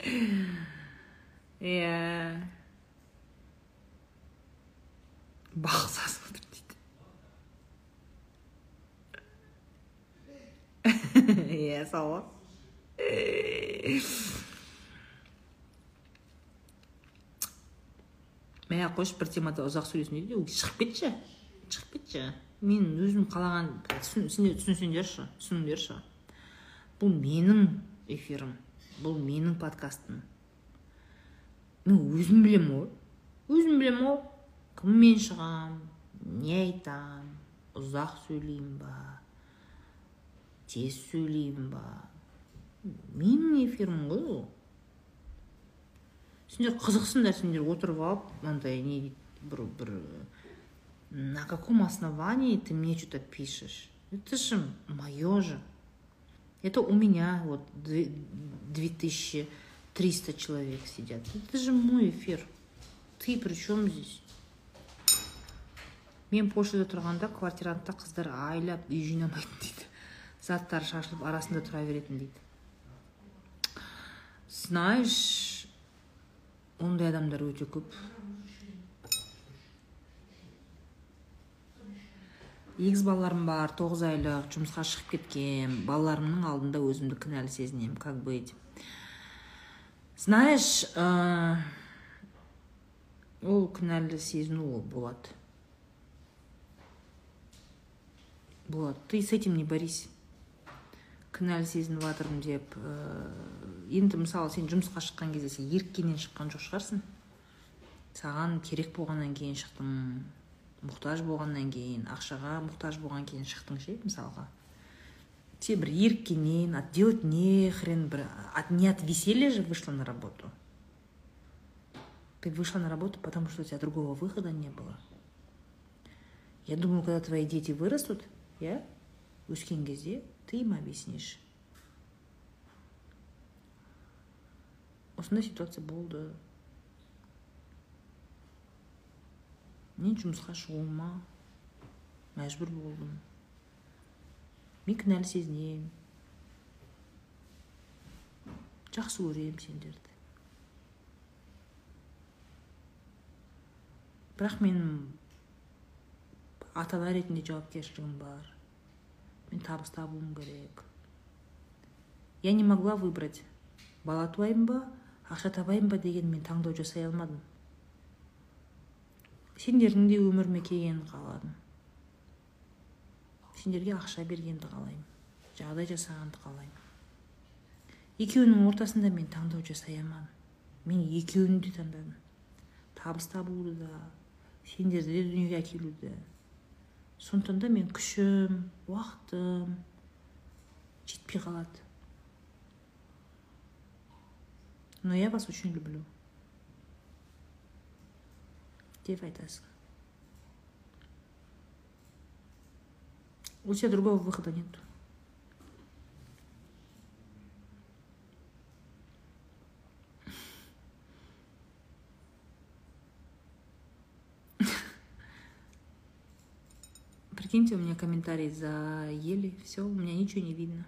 *laughs* Иә. Бақсас отыр дейді. Иә, сау мә қойшы бір темада ұзақ сөйлесін дейді шығып кетші. Шығып кетші. Мен өзім қалаған түсінсеңдерші түсініңдерші. Бұл менің эфирім. Бұл менің подкастым. Мен өзім білемін ғой. Өзім білемін ғой. Кіммен шығам не айтам ұзақ сөйлеймін ба тез сөйлеймін ба. Менің эфирім ғой ол. Сендер қызықсыңдар сендер отырып алып мынандай не дейді бір бір на каком основании ты мне что то пишешь? Это же мое же. Это у меня вот две тысячи триста человек сидят. Это же мой эфир. Ты при чем здесь? Мен польшада тұрғанда квартирантта қыздар айлап үй жинамайтын дейді. Заттары шашылып арасында тұра беретін дейді. Знаешь ондай адамдар өте көп. Егіз балаларым бар тоғыз айлық жұмысқа шығып кеткен. Балаларымның алдында өзімді кінәлі сезінемін как быть знаешь ә, ол кінәлі сезіну ол болады болады ты с этим не борись. Кінәлі сезініп жатырмын деп енді мысалы сен жұмысқа шыққан кезде сен еріккеннен шыққан жоқ шығарсың. Саған керек болғаннан кейін шықтың мұқтаж болғаннан кейін ақшаға мұқтаж болған кейін шықтың ше мысалға? Сен бір еріккеннен от делать не хрен бір от не от веселья же вышла на работу? Ты вышла на работу потому что у тебя другого выхода не было? Я думаю когда твои дети вырастут иә өскен кезде ты им объяснишь. Осындай ситуация болды мен жұмысқа шығуыма мәжбүр болдым мен кінәлі сезінемін жақсы көремін сендерді. Бірақ менің ата ана ретінде жауапкершілігім бар. Мен табыс табуым керек. Я не могла выбрать бала туайын ба ақша табайын ба деген мен таңдау жасай алмадым. Сендердің де өміріме келгенін қаладым. Сендерге ақша бергенді қалаймын жағдай жасағанды қалаймын. Екеуінің ортасында мен таңдау жасай алмадым мен екеуін де таңдадым. Табыс табуды да сендерді де дүниеге әкелуді. Сондықтан да мен күшім уақытым жетпей қалады. Но я вас очень люблю. Деп айтасың. у тебя другого выхода нет Прикиньте, у меня комментарий заели, все, у меня ничего не видно.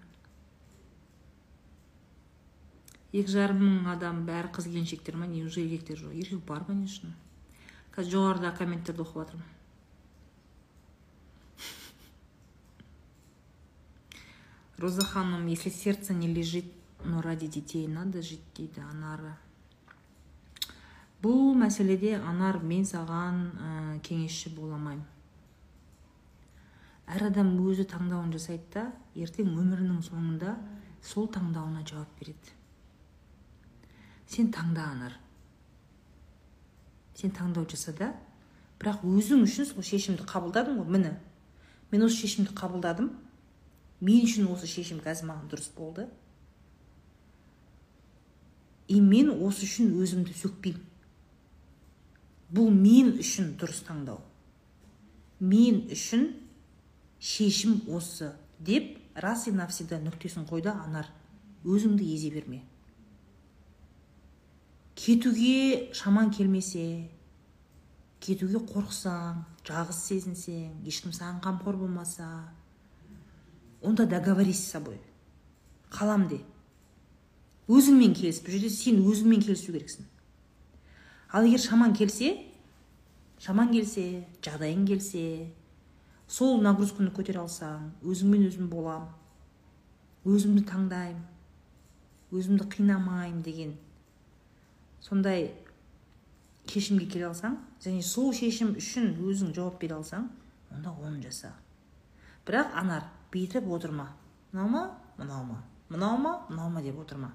екі жарым мың адам бәрі қыз келіншектер ма неужели еркектер жоқ еркек бар конечно қазір жоғарыда комменттерді оқып жатырмын роза ханым если сердце не лежит но ради детей надо жить дейді анары бұл мәселеде анар мен саған ә, кеңесші бола алмаймын әр адам өзі таңдауын жасайды да ертең өмірінің соңында сол таңдауына жауап береді. Сен таңда анар. Сен таңдау жаса да бірақ өзің үшін сол шешімді қабылдадың ғой міне. Мен осы шешімді қабылдадым. Мен үшін осы шешім қазір маған дұрыс болды. И мен осы үшін өзімді сөкпеймін. Бұл мен үшін дұрыс таңдау. Мен үшін шешім осы деп раз и навсегда нүктесін қойды анар. Өзіңді езе берме. Кетуге шаман келмесе кетуге қорықсаң жалғыз сезінсең ешкім саған қамқор болмаса онда договорись с собой. Қалам де. Өзіңмен келіс бұл жерде сен өзіңмен келісу керексің. Ал егер шаман келсе шаман келсе жағдайың келсе сол нагрузканы көтере алсаң өзіңмен өзім болам өзімді таңдаймын өзімді қинамаймын деген сондай шешімге келе алсаң және сол шешім үшін өзің жауап бере алсаң онда оны жаса бірақ анар бүйтіп отырма мынау ма мынау ма мынау ма мынау ма деп отырма.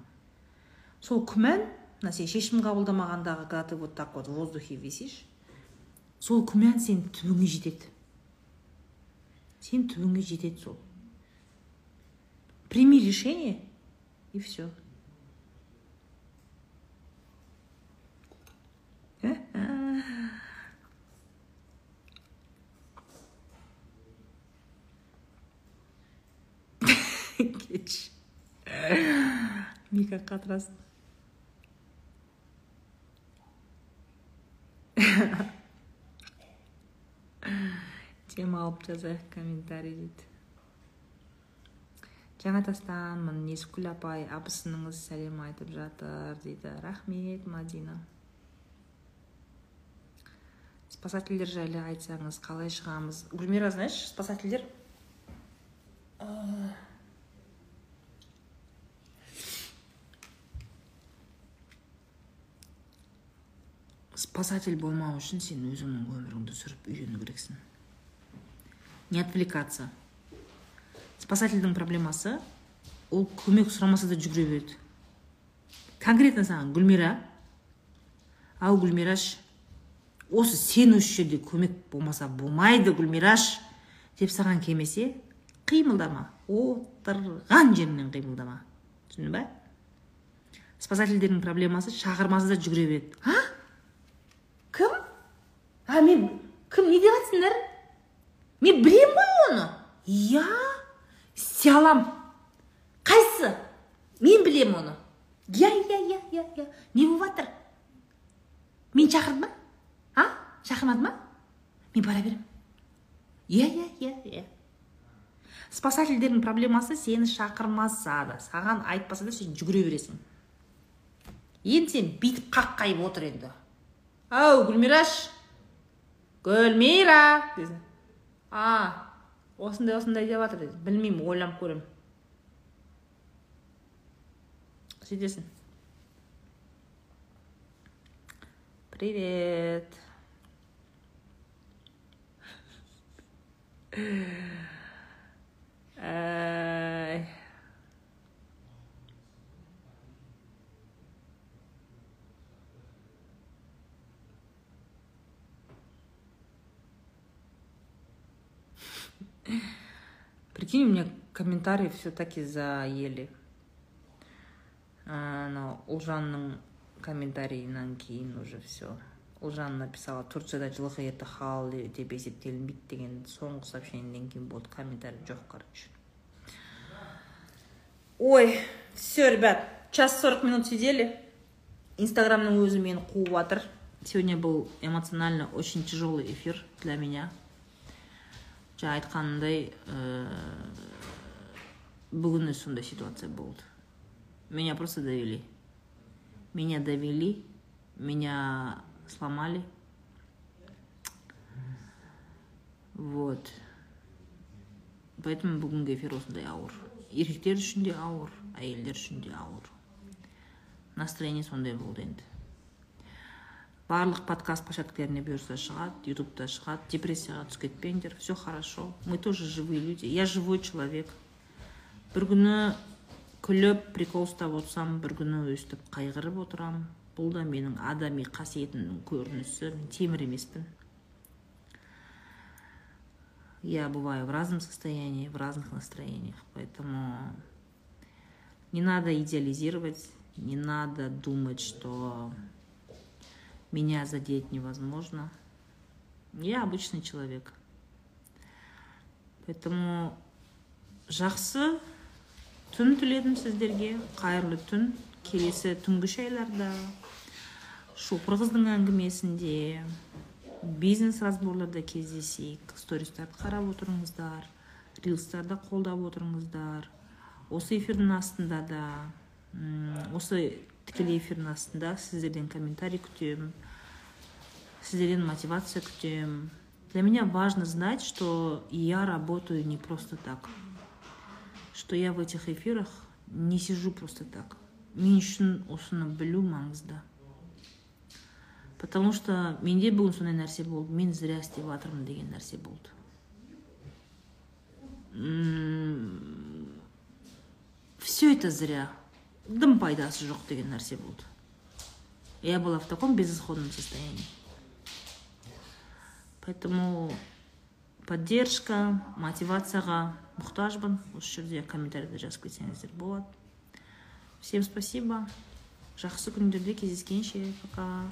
Сол күмән мына сен шешім қабылдамағандағы когда ты вот так вот в воздухе висишь сол күмән сен түбіңе жетеді. Сен түбіңе жетеді сол. Прими решение и все кетші мика қатырасын тема алып жазайық комментарий дейді жаңа тастанмын несікүл апай абысыныңыз сәлем айтып жатыр дейді рахмет мадина спасательдер жайлы айтсаңыз қалай шығамыз гүлмира знаешь спасательдер спасатель болмау үшін сен өзіңнің өміріңді сүріп үйрену керексің. Не отвлекаться. Спасательдің проблемасы ол көмек сұрамаса да жүгіре береді. Конкретно саған гүлмира. Ау гүлмираш осы сен осы жерде көмек болмаса болмайды гүлмираш деп саған келмесе қимылдама. Отырған жеріңнен қимылдама. Түсіндің ба спасательдердің проблемасы шақырмаса да жүгіре береді. А? А мен кім не деп жатсыңдар мен білемін ғой оны иә істей қайсысы мен білемін оны иә иә иә иә иә не болып жатыр мен шақырды ма а? Шақырмады ма мен бара беремін иә иә иә иә спасательдердің проблемасы сені шақырмаса да. Саған айтпаса да сен жүгіре бересің. Енді сен бүйтіп қаққайып отыр енді. Ау гүлмираш! Гүлмира деді а осындай осындай деп жатыр деді білмеймін ойланып көремін сөйтесің привет. Прикинь, у меня комментарии все-таки заели. анау ұлжанның комментарийінен кейін уже все ұлжан написала турцияда жылқы еті халал деп есептелінбейді деген соңғы сообщениеден кейін болды комментарий жоқ короче ой все ребят час сорок минут сидели. Инстаграмның өзі мені қуып жатыр сегодня был эмоционально очень тяжелый эфир для меня. Жаңа айтқанымдай ә, бүгін сондай ситуация болды. Меня просто довели. Меня довели меня сломали. Вот. Поэтому бүгінгі эфир осындай ауыр. Еркектер үшін де ауыр әйелдер үшін де ауыр. Настроение сондай болды енді. Барлық подкаст площадкаларіне бұйырса шығады ютубта шығады депрессияға түсіп кетпеңдер все хорошо. Мы тоже живые люди. Я живой человек. Бір күні күліп прикол ұстап отырсам бір күні өстіп қайғырып отырамын бұл да менің адами қасиетімнің көрінісі. Мен темір емеспін. Я бываю в разном состоянии в разных настроениях. Поэтому не надо идеализировать не надо думать что меня задеть невозможно. Я обычный человек. Поэтому жақсы түн тіледім сіздерге. Қайырлы түн. Келесі түнгі шайларда. Шопыр қыздың әңгімесінде бизнес разборларда кездесейік. Стористарды қарап отырыңыздар. Рилстарды қолдап отырыңыздар. Осы эфирдің астында да осы тікелей эфирдің астында сіздерден комментарий күтемін сіздерден мотивация күтемін для меня важно знать что я работаю не просто так что я в этих эфирах не сижу просто так мен үшін осыны білу маңызды потому что менде бүгін сондай нәрсе болды мен зря істеп жатырмын деген нәрсе болды все это зря Дым пайдасы жоқ деген нәрсе болды. Я была в таком безысходном состоянии. Поэтому поддержка мотивацияға мұқтажбын. Осы жерде комментарийде жазып кетсеңіздер болады всем спасибо. Жақсы күндерде кездескенше. Пока.